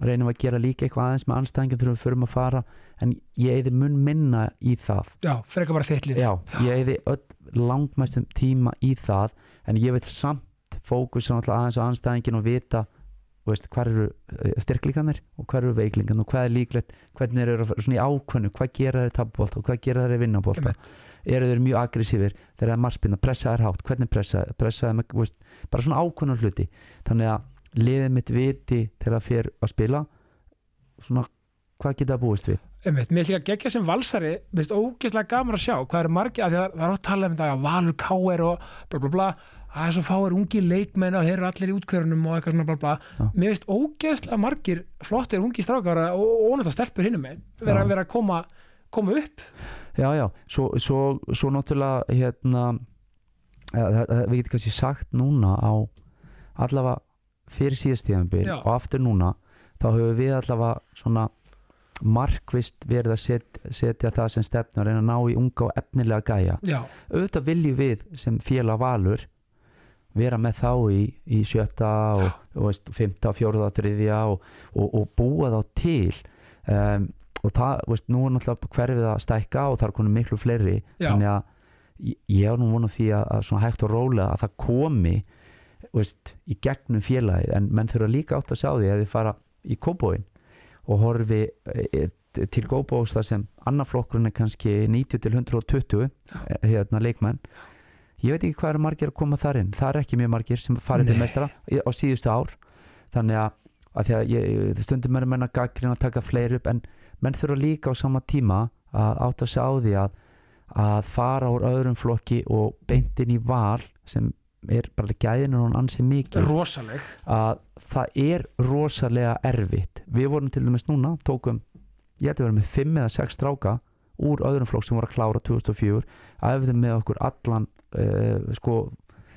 reynum að gera líka eitthvað aðeins með anstæðingum þegar við förum að fara en ég eigði mun minna í það. Já, frekar bara þittlið já, ég eigði langmestum tíma í það en ég veit samt fókusa aðeins á anstæðingin og vita veist, hvað eru eh, styrklingarnir og hvað eru veiklingarnir og hvað er líklegt hvernig eru þeir svona í ákvönnu, hvað gera þeir tabbólt og hvað gera þeir vinnabólt eru þeir mjög aggressífir þegar það er marspinna, pressa er hátt, hvernig pressa pressa er þú veist, bara svona ákvönnu hluti. Þannig að liðið mitt viti þegar það fer að spila svona, hvað geta það búist við? Einmitt, mér er líka geggja sem valsari mér finnst ógeðslega gaman að sjá hvað eru margir að það, það er oft talað um þetta að Valur K.R. og bla bla bla það er svo fáir ungi leikmenn og þeir eru allir í útkjörunum og eitthvað svona bla bla. Já. mér finnst ógeðslega margir flottir ungi strákar og ónætt að stelpur hinnum vera, vera að koma, koma upp. Já, já, svo, svo, svo náttúrulega hérna ja, við getum kannski sagt núna á allavega fyrir síðastíðanbyrg Já. og aftur núna þá höfum við allavega svona markvist verið að set, setja það sem stefnur reyna að ná í unga og efnilega gæja. Já, auðvitað viljum við sem félag valur vera með þá í, í sjötta og, og fymta, fjórða, þriðja og, og, og búa þá til um, og það, veist, nú er náttúrulega hverfið að stækka og það er konum miklu fleiri Já. þannig að ég, er nú vonað því að, að svona hægt og rólega að það komi veist, í gegnum félagið en menn þurfa líka átt að sjá því að þið fara í kóbóin og horfi e, til góðbóðs þar sem annarflokkurinn er kannski 90 til 120 eh, hérna leikmenn ég veit ekki hvað eru margir að koma þar inn. Það er ekki mjög margir sem farið til í- á síðustu ár. Þannig að, að að ég, stundum er menn að gaggrina að taka fleiri upp en menn þurfa líka á sama tíma að átta sig á því að að fara úr öðrum flokki og beintin í val sem er bara gæðinu hún ansi mikið rosaleg. Að það er rosalega erfitt. Við vorum til dæmis núna, tókum ég ætti að vera með 5 eða 6 stráka úr öðrum flokk sem voru að klára 2004 æfðum með okkur allan uh, sko,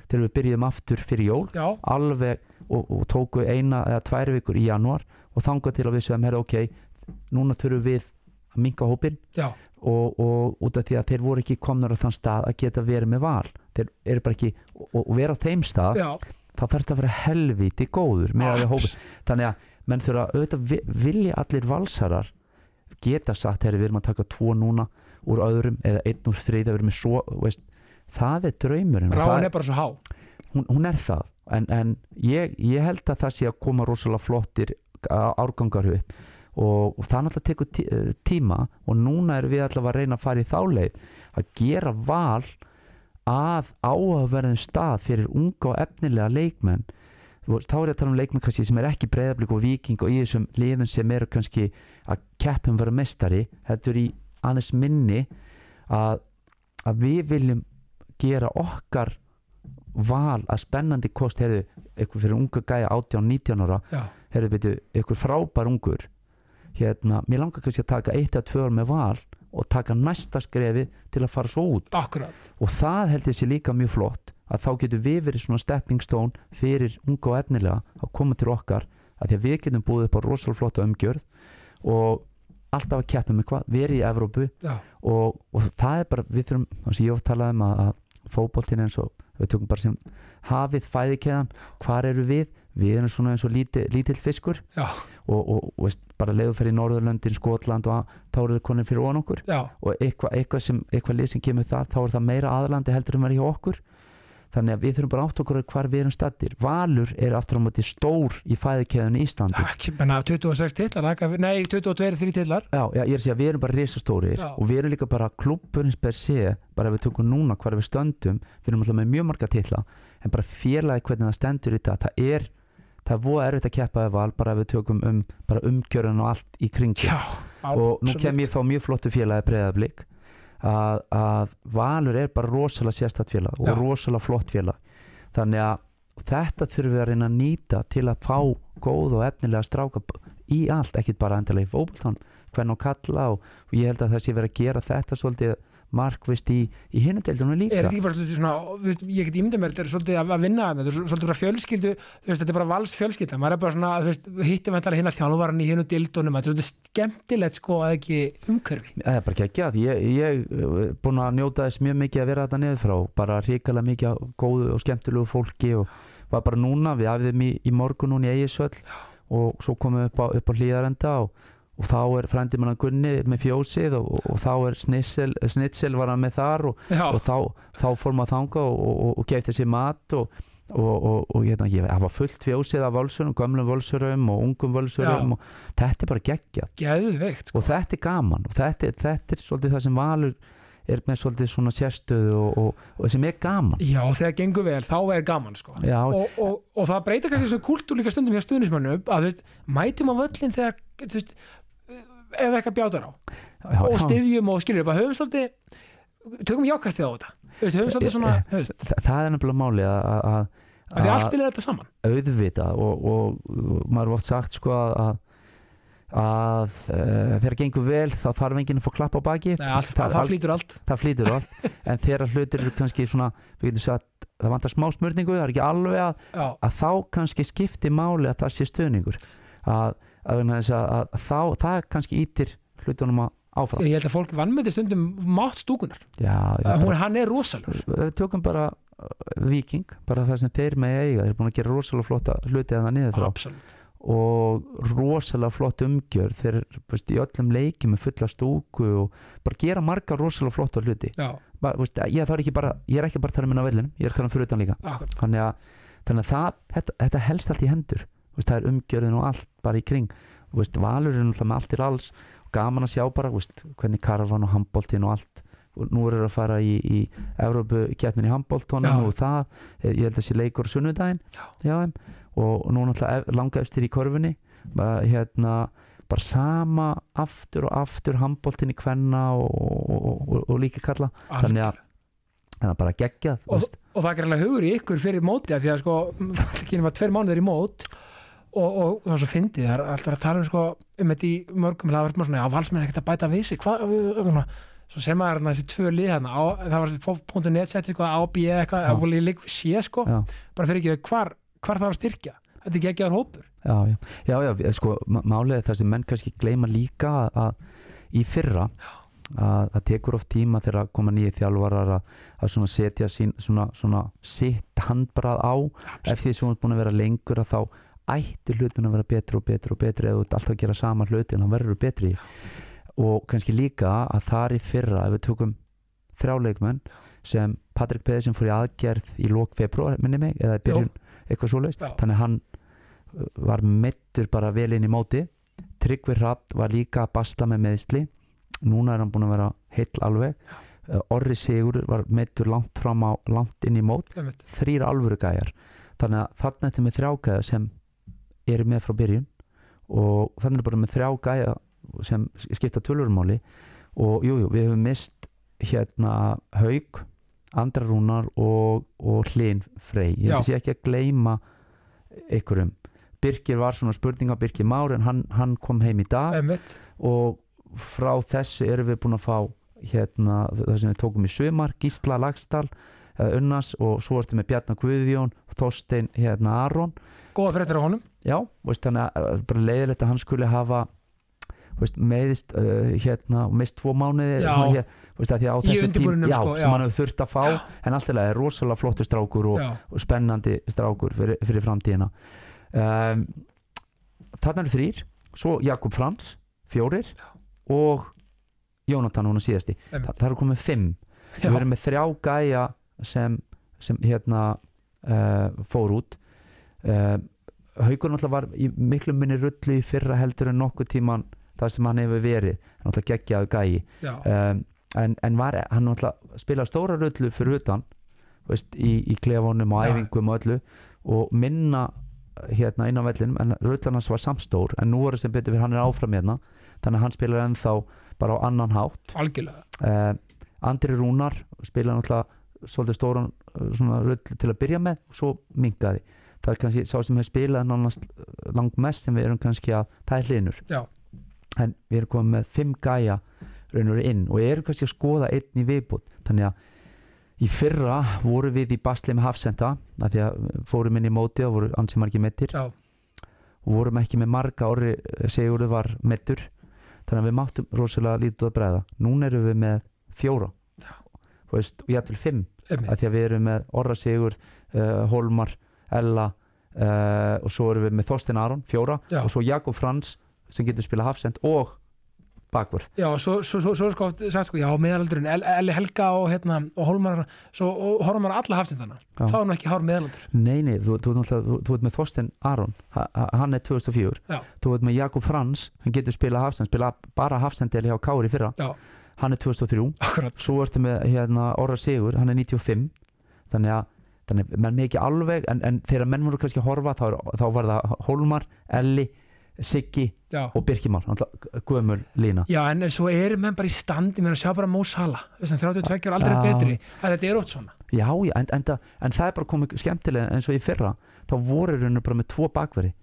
þegar við byrjuðum aftur fyrir jól, já, alveg og, og tóku eina eða tvær vikur í januar og þangað til að við sögum, herra ok núna þurfum við að minka hópin og, og út af því að þeir voru ekki komnur á þann stað að geta verið með val þeir eru bara ekki, og, og vera á þeim stað já. þá þarf þetta að vera helviti góður með að við hópum, þannig að menn þurfa auðvitað vi- vilja allir valsarar geta sagt, herri við erum að taka tvo núna úr öðrum eða einn úr þriðja, við erum með svo veist, það er draumurinn. Ráðan er bara svo há. Hún, hún er það. En, en ég, ég held að það sé að koma rosalega flottir á- árgangar upp. Og, og það náttúrulega tekur tí, eh, tíma og núna erum við allavega að reyna að fara í þá leið að gera val að áhugaverðum stað fyrir unga og efnilega leikmenn. Þá er ég að tala um leikmenn kannski sem er ekki breyðablík og viking og í þessum liðum sem eru kannski að keppum vera mestari þetta er í aðeins minni að, að við viljum gera okkar val að spennandi kost heyrðu, eitthvað fyrir unga gæja 18-19 ára já, heyrðu byrju, eitthvað frábær ungur hérna, mér langar kannski að taka eitt eða tvö ár með val og taka næsta skrefi til að fara svo út. Akkurat. Og það held ég sé líka mjög flott að þá getur við verið svona stepping stone fyrir unga og efnilega að koma til okkar að því að við getum búið upp á rosalega flotta umgjörð og alltaf að keppa með hvað, verið í Evrópu og, og það er bara, við þurfum þannig að ég oft talaði um að, að fótboltin eins og við tökum bara sem hafið fæðikeðan, hvar eru við? Við erum svona eins og líti, lítill fiskur. Já, og, og, og veist, bara leiðu fyrir Norðurlöndin, Skotland og að- þá eru við konir fyrir ofan okkur. Já, og eitthvað eitthva sem, eitthvað lið sem kemur þar þá er það meira aðlandi heldur en verið hjá okkur þannig að við þurfum bara átt okkur hvar við erum stattir Valur er aftur á móti stór í fæðikeðun í Íslandi. Ekki, menna 26 titlar taka- nei, 22, 3 titlar. Já, já, ég er að segja við erum bara risastórir og við erum líka bara klubburins per se bara ef við tökum núna hvar við stöndum við erum alltaf með mjög marga titla en bara félagi hvernig það stendur í þetta það er, það er voða erfitt að keppa val bara ef við tökum um bara umgjörun og allt í kringi já, og nú kem ég fá mjög flottu félagi breyðablík að, að Valur er bara rosalega sérstætt félag og Já. rosalega flott félag þannig að þetta þurfum við að reyna að nýta til að fá góð og efnilega stráka í allt, ekkit bara endilega í fótboltan hvern og kalla og, og ég held að það sé verið að gera þetta svolítið markvist í, í hinumdeildunum líka. Er þetta ekki bara svolítið svona veist, ég get ímyndað mér, þetta er svolítið að, að vinna þarna, þetta er svolítið bara fjölskyldu, veist, þetta er bara valst fjölskylda, maður er bara svona, þú veist, hittum við hérna þjálfvaran í hinu dildunum, þetta er svolítið skemmtilegt sko að ekki umhverfi. Það er bara ekki að gera ég, er búin að njóta þess mjög mikið að vera þetta niður frá bara ríkala mikið góðu og skemmtilegu fólki og var bara núna við æfðum í, í morgun núna í Eigisvöll og svo komum við upp á, upp á hlýðarenda og, og þá er frændi manna Gunni með fjósið og, og, og þá er Snitsel, var hann með þar og, já, og þá, þá fór maður þanga og, og, og geitt þessi mat og og hérna, ég, var fullt fjósið af völsurum, gömlum völsurum og ungum völsurum og þetta er bara geggjað. Geðveikt sko. og þetta er gaman og þetta, þetta er svolítið það sem Valur er með svolítið svona sérstöðu og, og, og sem er gaman. Já, þegar gengur vel, þá er gaman sko. já, og, og, og það breytir kannski þessu kultúr líka stundum hjá stuðnismönnum að veist, mætum á völlin þegar veist, ef eitthvað bjátar á. Já, og já. styðjum og skiljum. Bara höfum svolítið tökum jákastið á þetta. Veist, höfum svolítið svona þú veist, Þa, það er nefnilega máli að, því allt spilir þetta saman. auðvita og, og, og maður er oft sagt sko að að, uh, þegar gengur vel þá þarf enginn að fá klapp á baki Nei, allt, það, það flýtur allt. það flýtur allt. En þegar hlutir eru kannski svona við það vantar smá smörningu það er ekki alveg að, að þá kannski skipti máli að það sé stöðningur að, að, að, þá það kannski ítir hlutunum að áfram. Ég held að fólk vannmeti stundum mátt stúkunar. Já, Hún, hann er rosalur við tökum bara uh, Viking, bara það sem þeir með eiga. Þeir eru búin að gera rosalega flotta hluti að það niður frá. Absolutt. Og rosalega flott umgjör þeir veist, í öllum leikjum með fulla stúku og bara gera marga rosalega flotta hluti. Já, bara, veist, ég, er bara, ég er ekki bara að tala um minna vellinum ég er að tala um fyrir utan líka. Akkurat. Þannig að, þannig að það, þetta, þetta helst allt í hendur veist, það er umgjörðin og allt bara í kring. Veist, valur er náttúrulega með allt í alls gaman að sjá bara veist, hvernig karvan og handbóltin og allt. Og nú er það að fara í, í Evrópu keppnin í handbóltónum og það. Ég held að þessi leikur sunnudaginn og nú náttúrulega langa efstir í korfunni bara, hérna, bara sama aftur og aftur handbóltin í kvenna og, og, og, og líka kalla. Þannig að, þannig að bara geggjað og, og það er greinlega hugur í ykkur fyrir móti því að sko, það er ekki nema tveir mánuðir í mót og, og, það er svo fyndið það er alltaf að tala um sko um þetta í mörgum það var svona, já, valsmenn er ekkert að bæta við sig hvað, svo sem þarna þessi tvö lið þarna, á, það var fóf.net setti sko, á B eitthvað, það voru líka sé sko, Já. bara fyrir ekki hvar, hvar það var að styrkja, þetta er að hópur Já, já, já, já sko, má- málið er það sem menn kannski gleyma líka að, að í fyrra að það tekur oft tíma þegar að koma nýju þjálfarar að, að svona setja sín, svona, svona sitt handbrað á eftir því sem þú ert búin að vera lengur að þá ætti hlutin að vera betri og betri og betri. Eða þú ert alltaf að gera sama hluti en það verður þú betri og kannski líka að þar í fyrra ef við tökum þrjáleikmenn sem Patrik Pedersen fór í aðgerð í lók februar minni mig eða í byrjun eitthvað svoleiðis. Já. þannig hann uh, var meittur bara vel inn í móti. Tryggvi Rapp var líka að basla með meðsli núna er hann búin að vera heill alveg. Uh, Orri Sigur var meittur langt fram á langt inn í mót. Einmitt. þrýr alvöru gæjar þannig að þarna ertu með þrjá gæja sem eru með frá byrjun og þannig er bara með þrjá gæja sem skipta tölurmáli og jújú, jú, við hefum mist hérna Haug Andra Rúnar og, og Hlyn Frey. Ég að sé ekki að gleyma einhverjum. Birkir var svona spurninga Birkir Már en hann, hann kom heim í dag Einmitt. og frá þessu erum við búin að fá hérna það sem við tókum í sumar Gísla Lagstall uh, Unnas og svo ertu með Bjarnar Guðjón Þorstein hérna Aron. Góða fréttir á honum. Já, veist, þannig að uh, bara leiðilegt að hann skuli hafa veist, meðist uh, hérna og mist tvo mánuði Já. hér, veist, Í já, sko, já. sem hann hefur þurft að fá Já. en alltaf er rosalega flottur strákur og, já, og spennandi strákur fyrir, fyrir framtíðina. Um, þarna eru þrýr svo Jakob Frans, fjórir og Jónatan hún að síðasti. Þa, það eru komið fimm. Já, við erum með þrjá gæja sem, sem hérna uh, fór út. Uh, Haukur náttúrulega var í miklu minni rullu í fyrra heldur en nokkuð tíman það sem hann hefur verið. Hann náttúrulega geggjaðu gæji já, um, en, en var, hann náttúrulega spilaði stóra rullu fyrir utan veist, í, í klefunum og Já. æfingum og öllu. Og minna hérna inn á vellinum en rullan hans var samstór en nú er sem betur fyrir hann er áfram hérna. Þannig að hann spilar ennþá bara á annan hátt. Algjörlega. Uh, Andri Rúnar spilaði náttúrulega svolítið stóran svona rull til að byrja með og svo minkaði það er kannski sá sem hefur spilað nánast langt mest sem við erum kannski að það er hlinur Já. en við erum komið með fimm gæja raunur inn og erum kannski að skoða einn í viðbútt þannig að í fyrra voru við í basli með hafsenda því að fórum inn í móti og voru ansi margir meittir já, og vorum ekki með marga orri Sigurður var meittur þannig að við máttum rosalega lítið að bregða núna erum við með fjóra. Og ég ætlum fimm því að við erum með Orra Sigur uh, Holmar, Ella uh, og svo erum við með Þorstein Aron fjóra Já. og svo Jakob Frans sem getur spila hafsend og bakvörð Já, svo, svo, svo, svo er sko oft sagt sko, já, meðalaldurinn, El- Elli Helga og, hérna, og Hólmar, svo horfum maður alla hafsindana, þá er nú ekki hár meðalaldur. Nei, nei, þú, þú, þú, þú, þú ert með Þorstein Aron ha, ha, hann er 2004 Já. þú ert með Jakob Frans, hann getur spila hafsend spila bara hafsend eða hjá Kári fyrra Já. Hann er 2003 Akkurat, svo ertu með hérna, Orra Sigur, hann er 95 þannig að þannig, að menn með ekki alveg en, en þegar menn voru kannski að horfa þá, er- þá var það Hólmar, Elli Siggi já. og Birkimar gömul lína. Já, en svo eru menn bara í standi með að sjá bara þess að 32 ára aldrei Já. betri, þetta er oft svona. já, já, en, en, það- en það er bara komið skemmtilega eins og í fyrra. Þá voru rauninu bara með tvo bakverði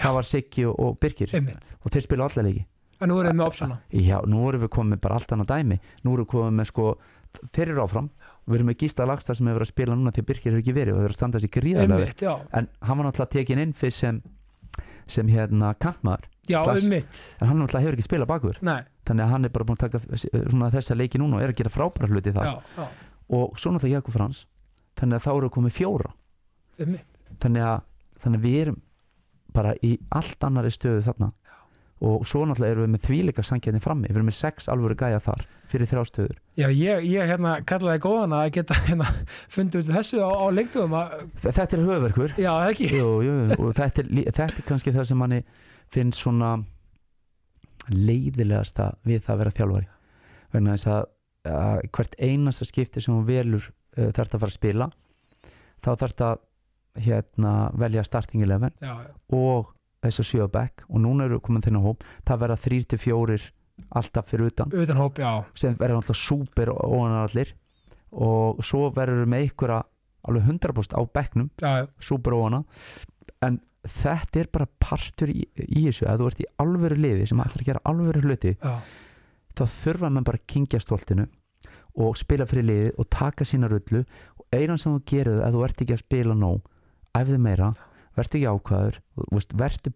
það var Siggi og, Birkir. Einmitt. og þeir spila allar leiki En nú erum við með opsana. já, nú erum við komið bara allt annað dæmi. Nú erum við komið með sko þeir eru áfram, við erum með Gísla Lagstar sem hefur verið að spila núna að Birkir hefur ekki verið og hefur verið að standa sér gríðarlega en hann var náttúrulega tekin inn fyrst sem sem hérna kantmaður. Já, Slags- einmitt. en hann náttúrulega hefur ekki spilað bakur. Nei, þannig að hann er bara búin að taka svona þessa leiki núna og er að gera frábæra hluti þar. Já, já, og svo náttúrulega Jakob Frans. Þannig að þá eru komið fjóra. Einmitt. þannig að, þannig að við erum bara í allt annari stöðu þarna og svo náttúrulega erum við með þvíleika sankjarni frammi, við erum með sex alvöru gæja þar fyrir þrjá stöður. Já, ég, ég hérna kallaði góðan að geta hérna fundið út þessu á, á Þe- þetta er höfverkur já, það ekki. jú, jú, og þetta er, þetta er kannski það sem manni finnst svona leiðilegasta við það að vera þjálfari. Vegna þess að, að hvert einasta skipti sem hún velur uh, þarf að fara að spila þá þarf að hérna, velja starting 11 já, já, og þess að sjö á back og núna eru komin þennan hóp það verða þrýr til fjórir alltaf fyrir utan. Utan hóp, já, sem verður alltaf súper óanar allir og svo verður með ykkur alveg 100% á bekknum já, já, súper óana en þetta er bara partur í, í þessu að þú ert í alvöru liði sem ætlar að gera alvöru hluti já, þá þurfa mann bara að kingja stoltinu og spila fyrir liði og taka sína rullu. Og einan sem þú gerir að þú ert ekki að spila nóg æfðu meira, verður ekki ákvæður verður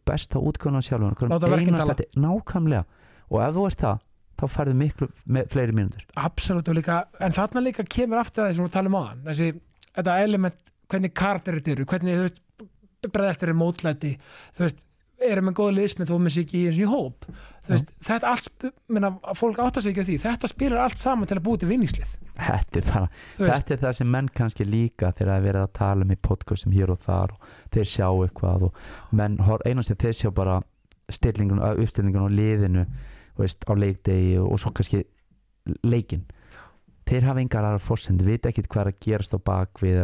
sjálfur Láta verkin tala. nákvæmlega. Og ef þú ert það, þá færðu miklu fleiri mínútur. Absolutt og líka en þarna líka kemur aftur að því sem við talum á hann þessi, þetta element, hvernig kardir þetta eru, hvernig þú veist breðast eru mótlæti, þú veist erum með góða liðsmynd þó með sig ekki í eins og í hóp veist, þetta allt, minna, fólk áttar sig ekki á því, þetta spilar allt saman til að búi til vinningslið, þetta er, bara, þetta er það sem menn kannski líka þegar það er verið að tala um í podcastum hér og þar og þeir sjá eitthvað og menn, hor- eina sem þeir sjá bara stillingun, uppstillingun á liðinu veist, á leikdegi og, og svo kannski leikin þeir hafa engar aðra fórsendu, vita ekkit hvað er að gerast á bakvið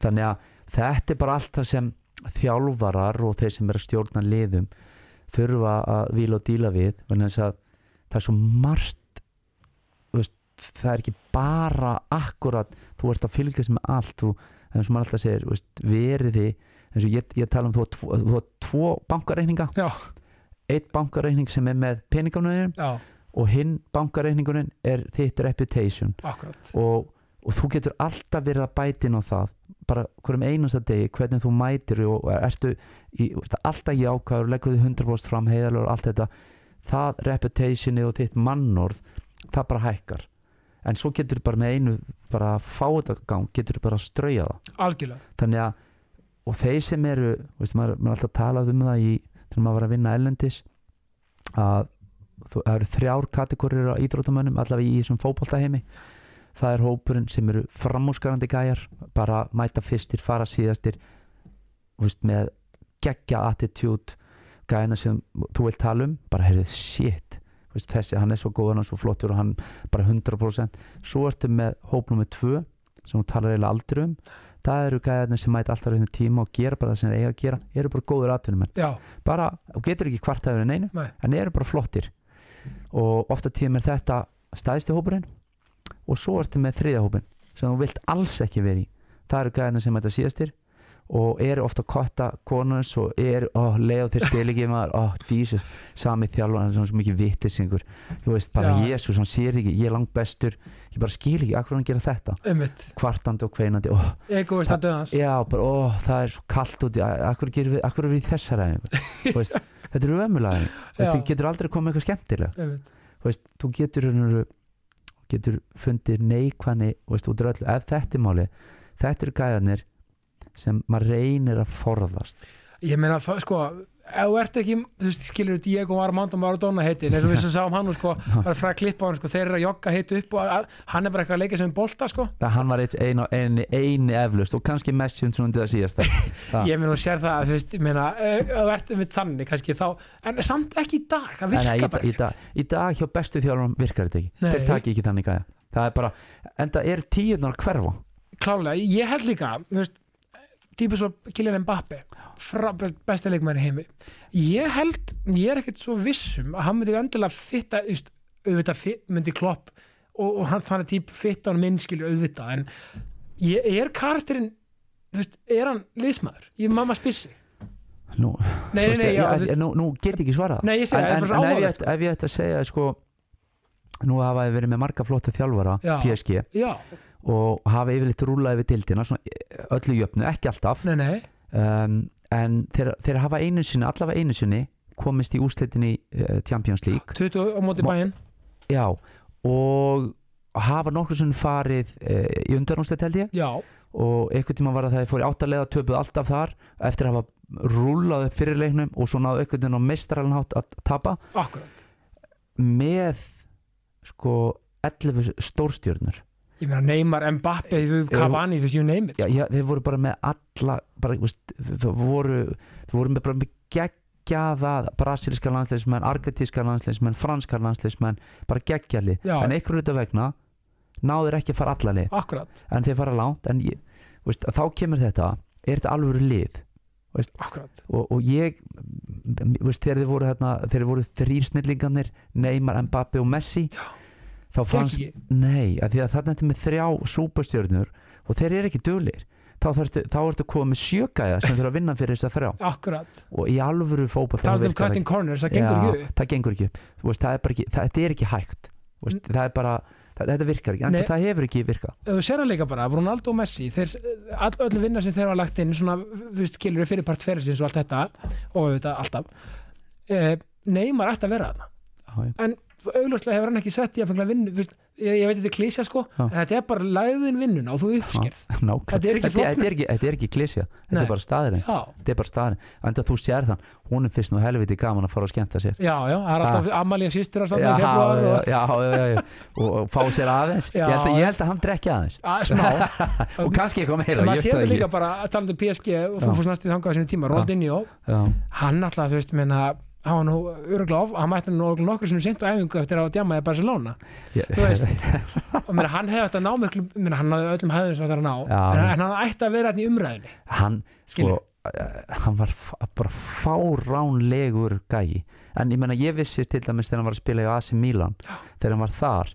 þannig að þetta er bara allt það sem þjálfarar og þeir sem er að stjórna liðum þurfa að vila og díla við það er svo margt veist, það er ekki bara akkurat, þú ert að fylgjast með allt þú, er sem maður alltaf segir veist, veriði, eins og ég, ég tala um þú átt tvo, bankareikninga. Eitt bankareikning sem er með já, og hinn bankareikningurinn er þitt reputation. Akkurat og, og þú getur alltaf verið að bæta inn á það bara hverjum einasta degi hvernig þú mætir og ertu í, alltaf jákvæður, leggur þið 100% fram heiðalur og allt þetta. Það reputationi og þitt mannorð það bara hækkar. En svo getur þú bara með einu bara að fá þetta í gang, getur þú bara að strauja það. Algjörlega, þannig að og þeir sem eru, veist, maður, maður alltaf talað um það í, þegar maður var að vinna ellendis að þú, eru þrjár kategórir á íþróttamönnum allavega í þessum fótboltaheimi það er hópurinn sem eru framúskarandi gæjar bara mæta fyrstir, fara síðastir veist, með geggja attitude gæjana sem þú vilt tala um, bara heyrðu shit veist, þessi, hann er svo góð, hann er svo flottur og hann bara 100% svo ertu með hóp nummer 2 sem þú talar eiginlega aldrei um. Það eru gæjarnir sem mæta alltaf raunin tíma og gera bara það sem þeir eiga að gera, eru bara góður atvinnumenn. Já, bara, og getur ekki kvarta yfir neinu nei, en eru bara flottir. Og ofta tíðum er þetta stæðsti hópurinn og svo ertu með þriðja hópin sem þú vilt alls ekki verið í. Það eru gæðina sem þetta síðastir og eru ofta kotta konars og eru, ó, leið þeir spil ekki maður, ó, dísus, sami þjálfan hann er svona svo mikið vittisingur þú veist, bara Já. Jésús, hann sér ekki, ég er langt bestur ég bara skil ekki, akkur hann gera þetta. Ummitt kvartandi og kveinandi, ó, já, bara, ó, það er svo kallt úti akkur gerum við, akkur er við í þessar veist, þetta eru ömulega þú getur aldrei komið eitthvað skemmtilega. Þú getur raunveru- getur fundið neikvæðni veist, út af öllu, ef þetta er máli þetta eru gæðanir sem maður reynir að forðast. Ég meina það sko ef þú ert ekki, þú veist, skilur Diego Armando Maradona heitir, eins og við sem sáum hann og sko, það er fræð klippa hann, sko, þeir eru að jogga heitu upp og að, hann er bara eitthvað að leika sem bolta, sko. Það hann var eitt, einu, einu, einu eflust og kannski mest sem svona til það síðast ég meina þú sér það, að, þú veist, ég meina ef þú ert með þannig, kannski þá en samt ekki í dag, það Nei, nei, virkar í, bara í, dag, í dag hjá bestu þjálfum virkar þetta ekki. Nei. þeir taki ekki þannig gæða það er bara, en það er tíunar að hverfa. Klálega, ég held líka þú veist, típus svo Kylian Mbappe besta leikmæri heimi. Ég held, ég er ekkert svo vissum að hann myndi endilega fitta veist, auðvitað fit, myndi klopp og, og hann þannig típ fitta hann minnskilur auðvitað, en ég er karakterinn, veist, er hann liðsmaður, ég mamma spyr sig. Nú, nei, nei, nei, já, ég- veist, nú, nú get ég ekki ég segi, en, er en, en ef, ég, ætti- ef ég ætti að segja sko, nú hafa ég verið með marga flotta þjálfara Já. PSG já, og hafa yfirleitt rúlað yfir dildina eh, öllu jöfnu, ekki alltaf. Nei, nei, um, en þeir, þeir hafa einu sinni, allavega einu sinni komist í úrslitin í uh, Champions League. 20 á móti bæinn já, og hafa nokkur sinni farið uh, í undanúrslit held ég. Já, og einhvern tíma var að það fór í áttalega töpuð alltaf þar eftir að hafa rúlað upp fyrir leiknum og svo náðu einhvern veginn á mestraralinn hátt að tapa. Akkurat. Með sko 11 stórstjörnur ég meina Neymar, Mbappe, Cavani, þú veist, you name it já, já, þeir voru bara með alla bara, veist, það voru þeir voru með bara með geggjaða brasilíska landsleismenn, argentíska landsleismenn franska landsleismenn, bara geggjali. Já. en einhverju þetta vegna náður ekki að fara alla leið. Akkurat, en þeir fara langt en ég, veist, þá kemur þetta er þetta alvöru lið? Akkurat. og, og ég veist, þegar þeir voru, hérna, þeir voru þrýr snillingarnir Neymar, Mbappe og Messi Já. Þá fannst ekki, nei, að því að þarna ertu með þrjá súpastjörnur og þeir eru ekki duglir þá, þarftu, þá ertu komið með sjögæða sem þurfa að vinna fyrir þess að þrjá. Akkurat. Og í alvöru talað um cutting corners, það gengur ekki upp. það gengur ekki veist, það er bara ekki, það, þetta er ekki hægt. Veist, það er bara, það, þetta virkar ekki. En Nei. það hefur ekki virkað. Þú sér það líka bara, Ronaldo og Messi þeir, all, öllu vinna sem þeir hafa lagt inn svona, þú veist, kilur fyrir part ferilsins og allt þetta og þetta alltaf eh, Neymar ætti að vera þarna. Já, já. augljóslega hefur hann ekki sett í að fengla vinnu ég, ég veit þetta er klísja sko Já. en þetta er bara læðin vinnuna og þú uppskerð. Þetta er ekki þetta, flóknara. þetta þetta er ekki klísja þetta er bara staðurinn já, þetta er bara staðurinn en þú sér þann, hún er fyrst nú helviti gaman að fara að skemmta sér. Já, já, það er alltaf Amalía sýstir að já, standa í februar já, og já, já, já, já. Og, og fá sér aðeins. Ég held, að, ég held að hann drekki aðeins. Að, smá. Og kannski eitthvað meira, maður sér það líka bara að tala um PSG og þú fórst næstu þangað á sínum tíma, Ronaldinho. Já, hann alltaf, þú veist, menna hann var nú öruglega of, hann mætti nú öruglega nokkur sem sent á æfingu eftir að djamaði Barcelona. Ég, þú veist, og meina, hann hefði að ná miklu, meina, hann hafði öllum hefðum sem átt að ná. Já. en, hann ætti að vera hann í umræðinni hann sko, Skilur. eh, hann var bara fáránlegur gæi. En ég menna ég vissi til dæmis þegar hann var að spila í AC Milan þegar hann var þar.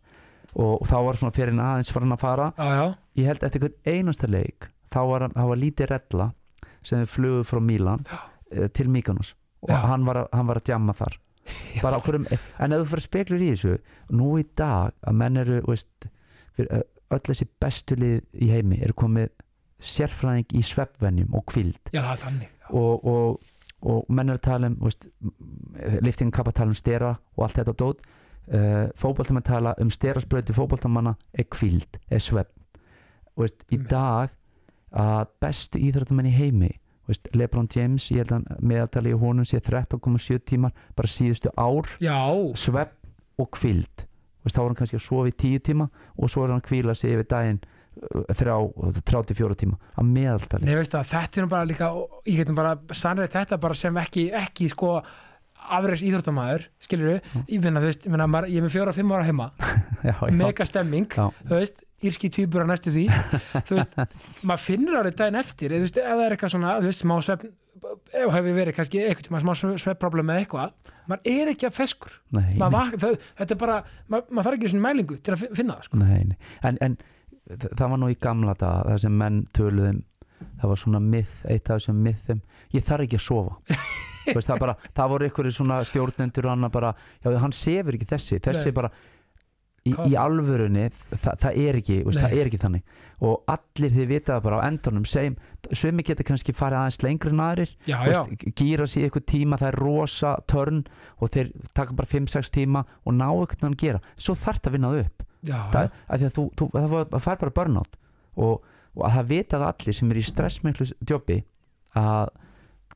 Og þá var svona fyrir hann aðeins farin að fara. Já, já, ég held eftir hvern einasta leik þá var, hann- þá var lítið rella sem frá Milan uh, til Mykonos og hann var, að, hann var að djamma þar. Hverjum, en ef þú fyrir speklur í þessu nú í dag að menn eru veist, öll þessi bestu lið í heimi eru komið sérfræðing í sveppvenjum og kvild já, þannig. Já. og, og, og menn eru að tala um veist, liftingin kappa tala um stera og allt þetta dót. Uh, fótboltamenn tala um sterasbröti fótboltamanna er kvild, er svepp og veist, í dag að bestu íþróttamenn í heimi veist, Lebron James, ég held að meðaltali í honum sé 13,7 tímar bara síðustu ár, svepp og kvild veist, þá er hann kannski að sofa í 10 tíma og svo er hann að kvíla sig yfir daginn uh, þrjá, 34 tíma að meðaltali. Nei, veistu þetta er bara líka ég getum bara sannrið þetta bara sem ekki, ekki sko afreis íþróttamæður, skilur við Já. ég ég, er með fjóra, fimm ára heima. Mega stemming, þú veist írski týpur að næstu því. Þú veist, maður finnur árið daginn eftir. Ef það er eitthvað svona, þú veist, smá svefn ef hefur verið kannski eitthvað smá svefnproblem með eitthvað, maður er ekki að feskur. Nei, Maður þetta er bara, maður, maður þarf ekki svona mælingu til að fi- finna það sko. Nei, nei. En, en það var nú í gamla daga það sem menn töluðum það var svona myth, eitt af þessum mythum ég þarf ekki að sofa. Veist, það, bara, það voru ykkur svona stjórnendur og annað bara, já hann sefur ekki þessi þessi bara í, í alvörunni, það, það er ekki veist, það er ekki þannig. Og allir þið vita það bara á endanum segjum, svimi geta kannski farið aðeins lengri en aðrir. Já, Þú já, veist, gýra í eitthvað tíma það er rosa törn og þeir taka bara 5-6 tíma og ná eitthvað að gera. Svo þarf það að vinna það upp. Já, það, að að þú, þú það, var, það fær bara burnout. Og, og að það vita það allir sem er í stressmiklu jobbi að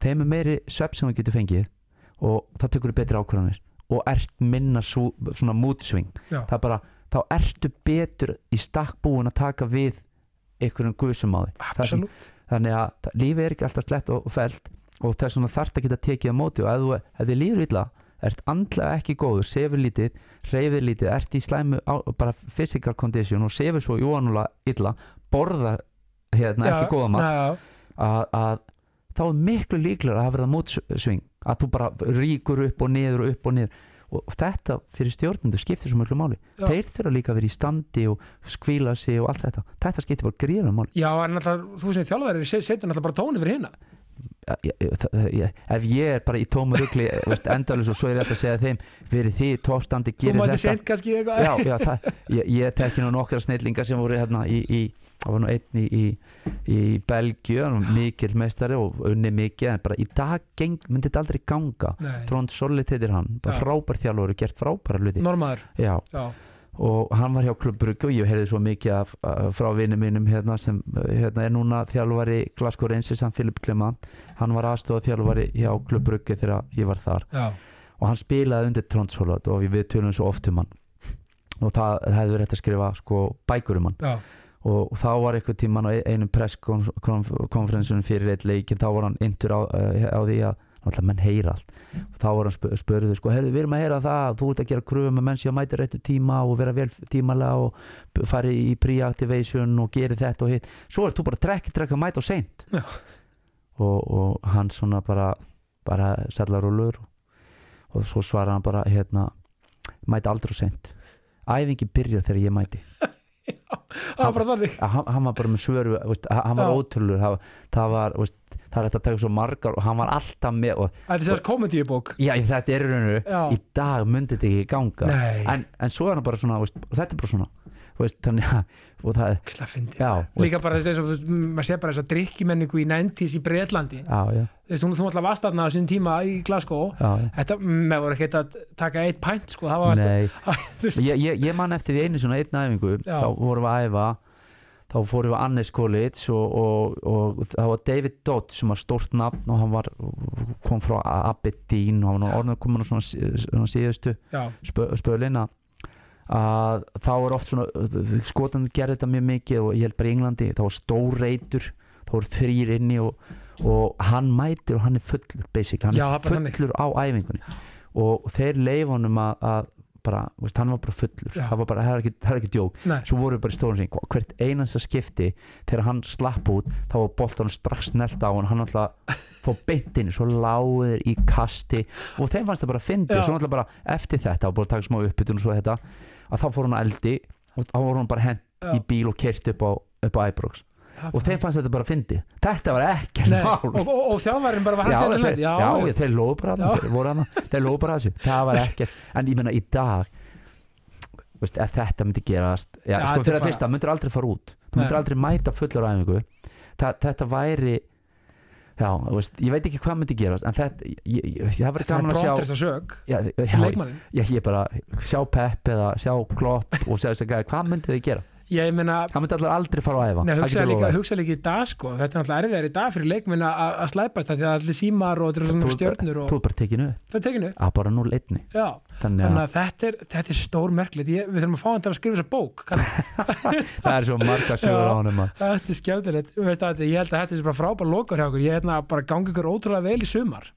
þeim er meiri svepp sem þú getur fengið og tekur þú betri ákvörðanir og ert minna svo, svona mútsving Já. það bara, þá ertu betur í stakk búin að taka við einhverjum guðsum á því Það þannig að það- lífið er ekki alltaf slett og, felt og þess vegna þarf að geta tekið á móti og ef þú ef þið líður illa ert andlega ekki góður, sefur lítið reyfir lítið, ert í slæmu á, bara physical condition og sefur svo jóanulega illa, borðar hérna ekki góða já, já, að, að þá er miklu líklega að hafa verða mótsving að þú bara ríkur upp og niður og upp og niður. Og þetta fyrir stjórnendur skiptir svo mjög máli. Já. þeir þurfa líka að vera í standi og skvíla sig og allt þetta. Þetta skiptir bara gríðan máli. Já, en náttúrulega þú sem þjálfæri setur náttúrulega bara tóni fyrir hérna Ég- ég- ég- ef ég er bara í tómu rugli endalus og svo er þetta að segja þeim verið þið tófstandi, gerir þetta. sent kannski eitthvað. Já, já, það, ég, ég tekki nú nokkra snillingar sem voru hérna í, í það var nú einn í, í, var mikill meistari og unni mikið, en bara í dag geng, myndi þetta aldrei ganga. Trond Sollit heitir hann, bara frábær þjálfur gert frábæra hluti. Normaður. Já, já, og hann var hjá Klubbrugge og ég heyrði svo mikið af, frá vinnu mínum hérna sem hérna er núna þjálfari Glasgow Rangers, hann Filip Clement. Hann var aðstofa þjálfari hjá Klubbrugge þegar ég var þar. Já, og hann spilaði undir Trond Sollit og við tölum svo oft um hann. Og það, það hefði verið hægt að skrifa sko bækur um hann. Já, og, þá var eitthvað tíman á einum presskonferensunum fyrir eitt leikin þá var hann yndur á, á því að náttúrulega menn heyra allt. Og þá var hann spö, spurðu sko, heyrðu, við erum að heyra það þú ert að gera kröfum með menn sem mæti réttu tíma og vera vel tímalega og fari í pre-activation og geri þetta og hitt. Svo er þú bara trekk, trekk að mæta og seint. Já. og, og hann svona bara bara sellar og lur og svo svarar hann bara hérna, mæti aldrei og seint. Æfingi byrjar þegar ég mæti. Þannig. Að hann, hann var bara með svöru að- hann var Já. ótrúlur það, það var, veist, það er þetta að taka svo margar og hann var alltaf með og, þetta er sér komendíubók já, þetta er í rauninu Já. í dag myndi þetta ekki ganga. En, en svo er hann bara svona veist, og þetta er bara svona veist, þannig að og það er, líka bara þess að maður sé bara þess að drikkimenningu í 90s í Breitlandi já, já, þú veist, hún þú alltaf varst þarna á sín tíma í Glasgow. Já, þetta, með voru ekkert að taka eitt pænt sko, Nei, ég, ég, ég man eftir einu svona einn æfingu þá vorum við að æfa þá fórum við að Annes College og, og, og það var David Dodd sem var stórt nafn og hann var, kom frá Aberdeen og hann var orðin að koma svona, sí- svona síðustu spö, spölin að þá er oft svona skotan gerði þetta mjög mikið og ég held bara í Englandi þá var stór reytur þá voru þrýr inni og, og hann mætir og hann er fullur basic, hann Já, er fullur á æfingunni. Og þeir leif honum að, að bara, veist, hann var bara fullur. Já. það var bara, það er ekki, það er ekki djók. Nei, svo voru við bara í stórum sín, hvert einasta skipti þegar hann slapp út þá var boltan strax snelt á hann. Hann alltaf fór beint inn, svo lágur í kasti. Og þeim fannst það bara að fyndi Já. svo alltaf bara eftir þetta og að taka smá uppbytun og svo þetta að þá fór hann að eldi og þá voru hann bara hent Já. í bíl og kert upp á, á Ibrox og þeim fannst þetta bara að fyndi þetta var ekkert mál. Og, og, og þjálfarinn bara var Já, hægt þeir, að já, já, þeir lóðu bara Já. þeir hana, þeir lóðu bara þessu. Það var ekkert, en ég menna í dag veist, ef þetta myndi gerast já, Já, sko þetta er fyrir að fyrsta, myndir aldrei fara út. Myndir Nei. aldrei mæta fullur æfingu Þa, þetta væri já, veist, ég veit ekki hvað myndi gerast en þetta, ég, ég, það verður það er gaman að sjá brottrist að sög já, já, ég, bara sjá Pep eða sjá Klopp og sjá þess að hvað myndi þið gera ég meina, það myndi allir aldrei fara á æfa. Nei, það hugsa getur líka, hugsa líka í dag sko. Þetta er náttúrulega erfiðar í dag fyrir leikminn að að slæpast það því að allir símar og er stjörnur og þú er bara tekinu það er tekinu að bara 0-1 já, þannig að að þetta er, þetta er stór ég, við þurfum að fá hann til að skrifa þessa bók það er svo marga Já. á honum að þetta er skemmtilegt. Að, ég held að þetta er bara frábær lokar hjá okkur. Ég hérna bara gangi ykkur ótrúlega vel í sumar.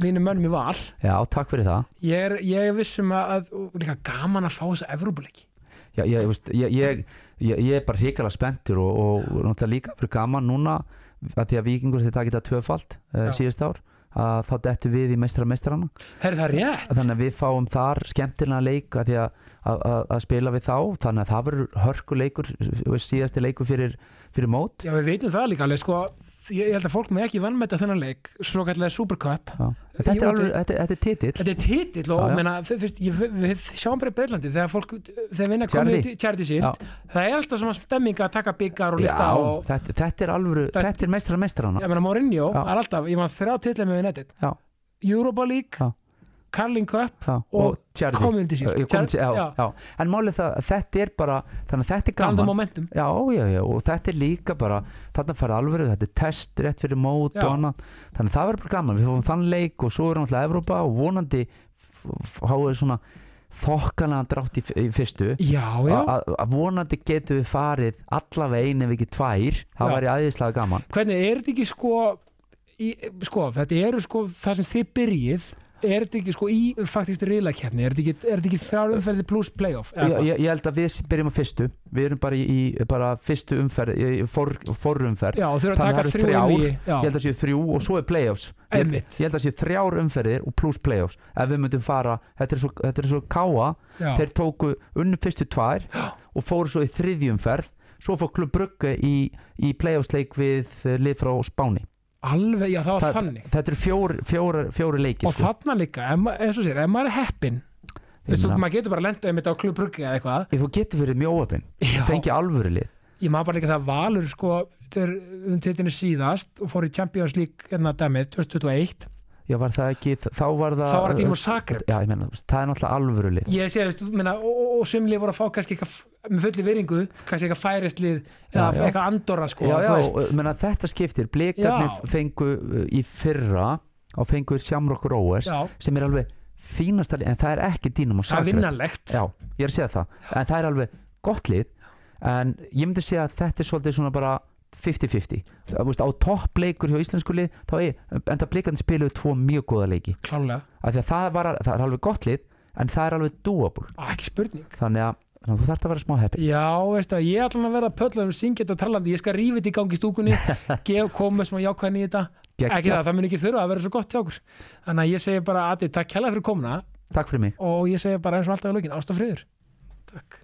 Mínum mönnum í val. Já, takk fyrir það. Ég er, ég er vissum að, að líka gaman að fá þessa Evrópuleiki Já, ég, veist, ég, ég, ég, er bara hrikalega spenntur og, og, náttúrulega líka fyrir gaman núna að því að vikingur þeir takit að tvöfald uh, Já. síðust ár að þá dettu við í er rétt. Þannig að við fáum þar skemmtilega leik að að, að, að, að spila við þá þannig að það verður hörku leikur síðasti leikur fyrir, fyrir mót. Já við veitum það líka alveg sko ég, ég held að fólk með ekki vannmeta þennan leik svo kallega Supercup þetta, er alveg, þetta, þetta er titill. Þetta er titill og Já, já. meina, þú veist, ég, við, við sjáum bara í Breitlandi þegar fólk, þegar vinna komið tjærti sílt, það er alltaf svona stemming að taka byggar og lifta og þetta, þetta er alveg Þetta- þetta er meistara meistarana ég meina Mourinho er alltaf, ég var þrjá titla með United. Já. Europa League. Carling Cup og og Community Shield en málið það að þetta er bara þannig að þetta er gaman. Já, já, já, og þetta er líka bara þarna fara alvöru, þetta er test rétt fyrir mót og annað, þannig að það verður bara gaman. Við fórum þann leik og svo er náttúrulega Evrópa og vonandi háið svona þokkalega drátt í, í fyrstu. Að vonandi getum við farið allavega einu ekki tvær. Það væri æðislega gaman. Hvernig er þetta ekki sko í, sko, þetta eru sko það sem þið byrjið er þetta ekki sko í faktist riðlakeppni er þetta ekki, ekki þrjár umferði pluss playoff ég, ég, ég held að við byrjum á fyrstu. Við erum bara í, bara fyrstu umferð for, forumferð. Já, og þurfa að taka eru þrjú þrjár. í ég held að séu þrjú og svo er playoffs. Ég, ég held að séu þrjár umferðir og pluss playoffs. Ef við myndum fara, þetta er svo, þetta er svo káa. Já, þeir tóku unnu fyrstu tvær og fóru svo í þriðjumferð svo fór klubb Brugge í, í playoffsleik við lið frá Spáni alveg, já það var Það- þannig. þetta eru fjóri, fjóri, fjóri leiki og sko. þarna líka, eins og sér, ef maður er heppin meina, maður getur bara lendað um þetta á klubbruggi eða eitthvað. Þú getur verið mjóapinn já, fengi alvöru lið. Ég maður bara líka það valur sko, þegar um titlinni síðast og fór í Champions League enna dæmið 2021, já var það ekki, þá var það þá var þetta í múr Zagreb. Já ég þú veist, það er náttúrulega alvöru lið. Ég sé, veistu, minna, og, og, sumlið voru að fá kannski eitthvað, með fulli viringu kannski eitthvað færistlið eða Já, já. eitthvað andorra sko, já, þú já, menna, þetta skiptir. Blikarnir Já. fengu uh, í fyrra og fengu Shamrock Rovers já, sem er alveg fínasta lið en það er ekki dínum og það er vinnanlegt já, ég er að segja það. En það er alveg gott lið en ég myndi segja að þetta er svolítið svona bara 50-50 Þú veist, á toppleikur hjá íslensku lið þá er, enda blikandi spiluðu tvo mjög góða leiki. Klálega, það, var, það er alveg gott lið en það er alveg Á, ekki spurning. Þannig að, þannig að þú þarft að vera smá heppi Já, veistu að ég ætla að vera pöllum syngjandi og talandi, ég skal rífa þetta í gangi stúkunni. Koma smá jákvæðin í þetta. Ekki það, það mun ekki þurfa að vera svo gott hjá okkur. Þannig að ég segi bara að þið takk kjærlega fyrir komuna. Takk fyrir mig. Og ég segi bara eins og alltaf í lögin, ástafriður Takk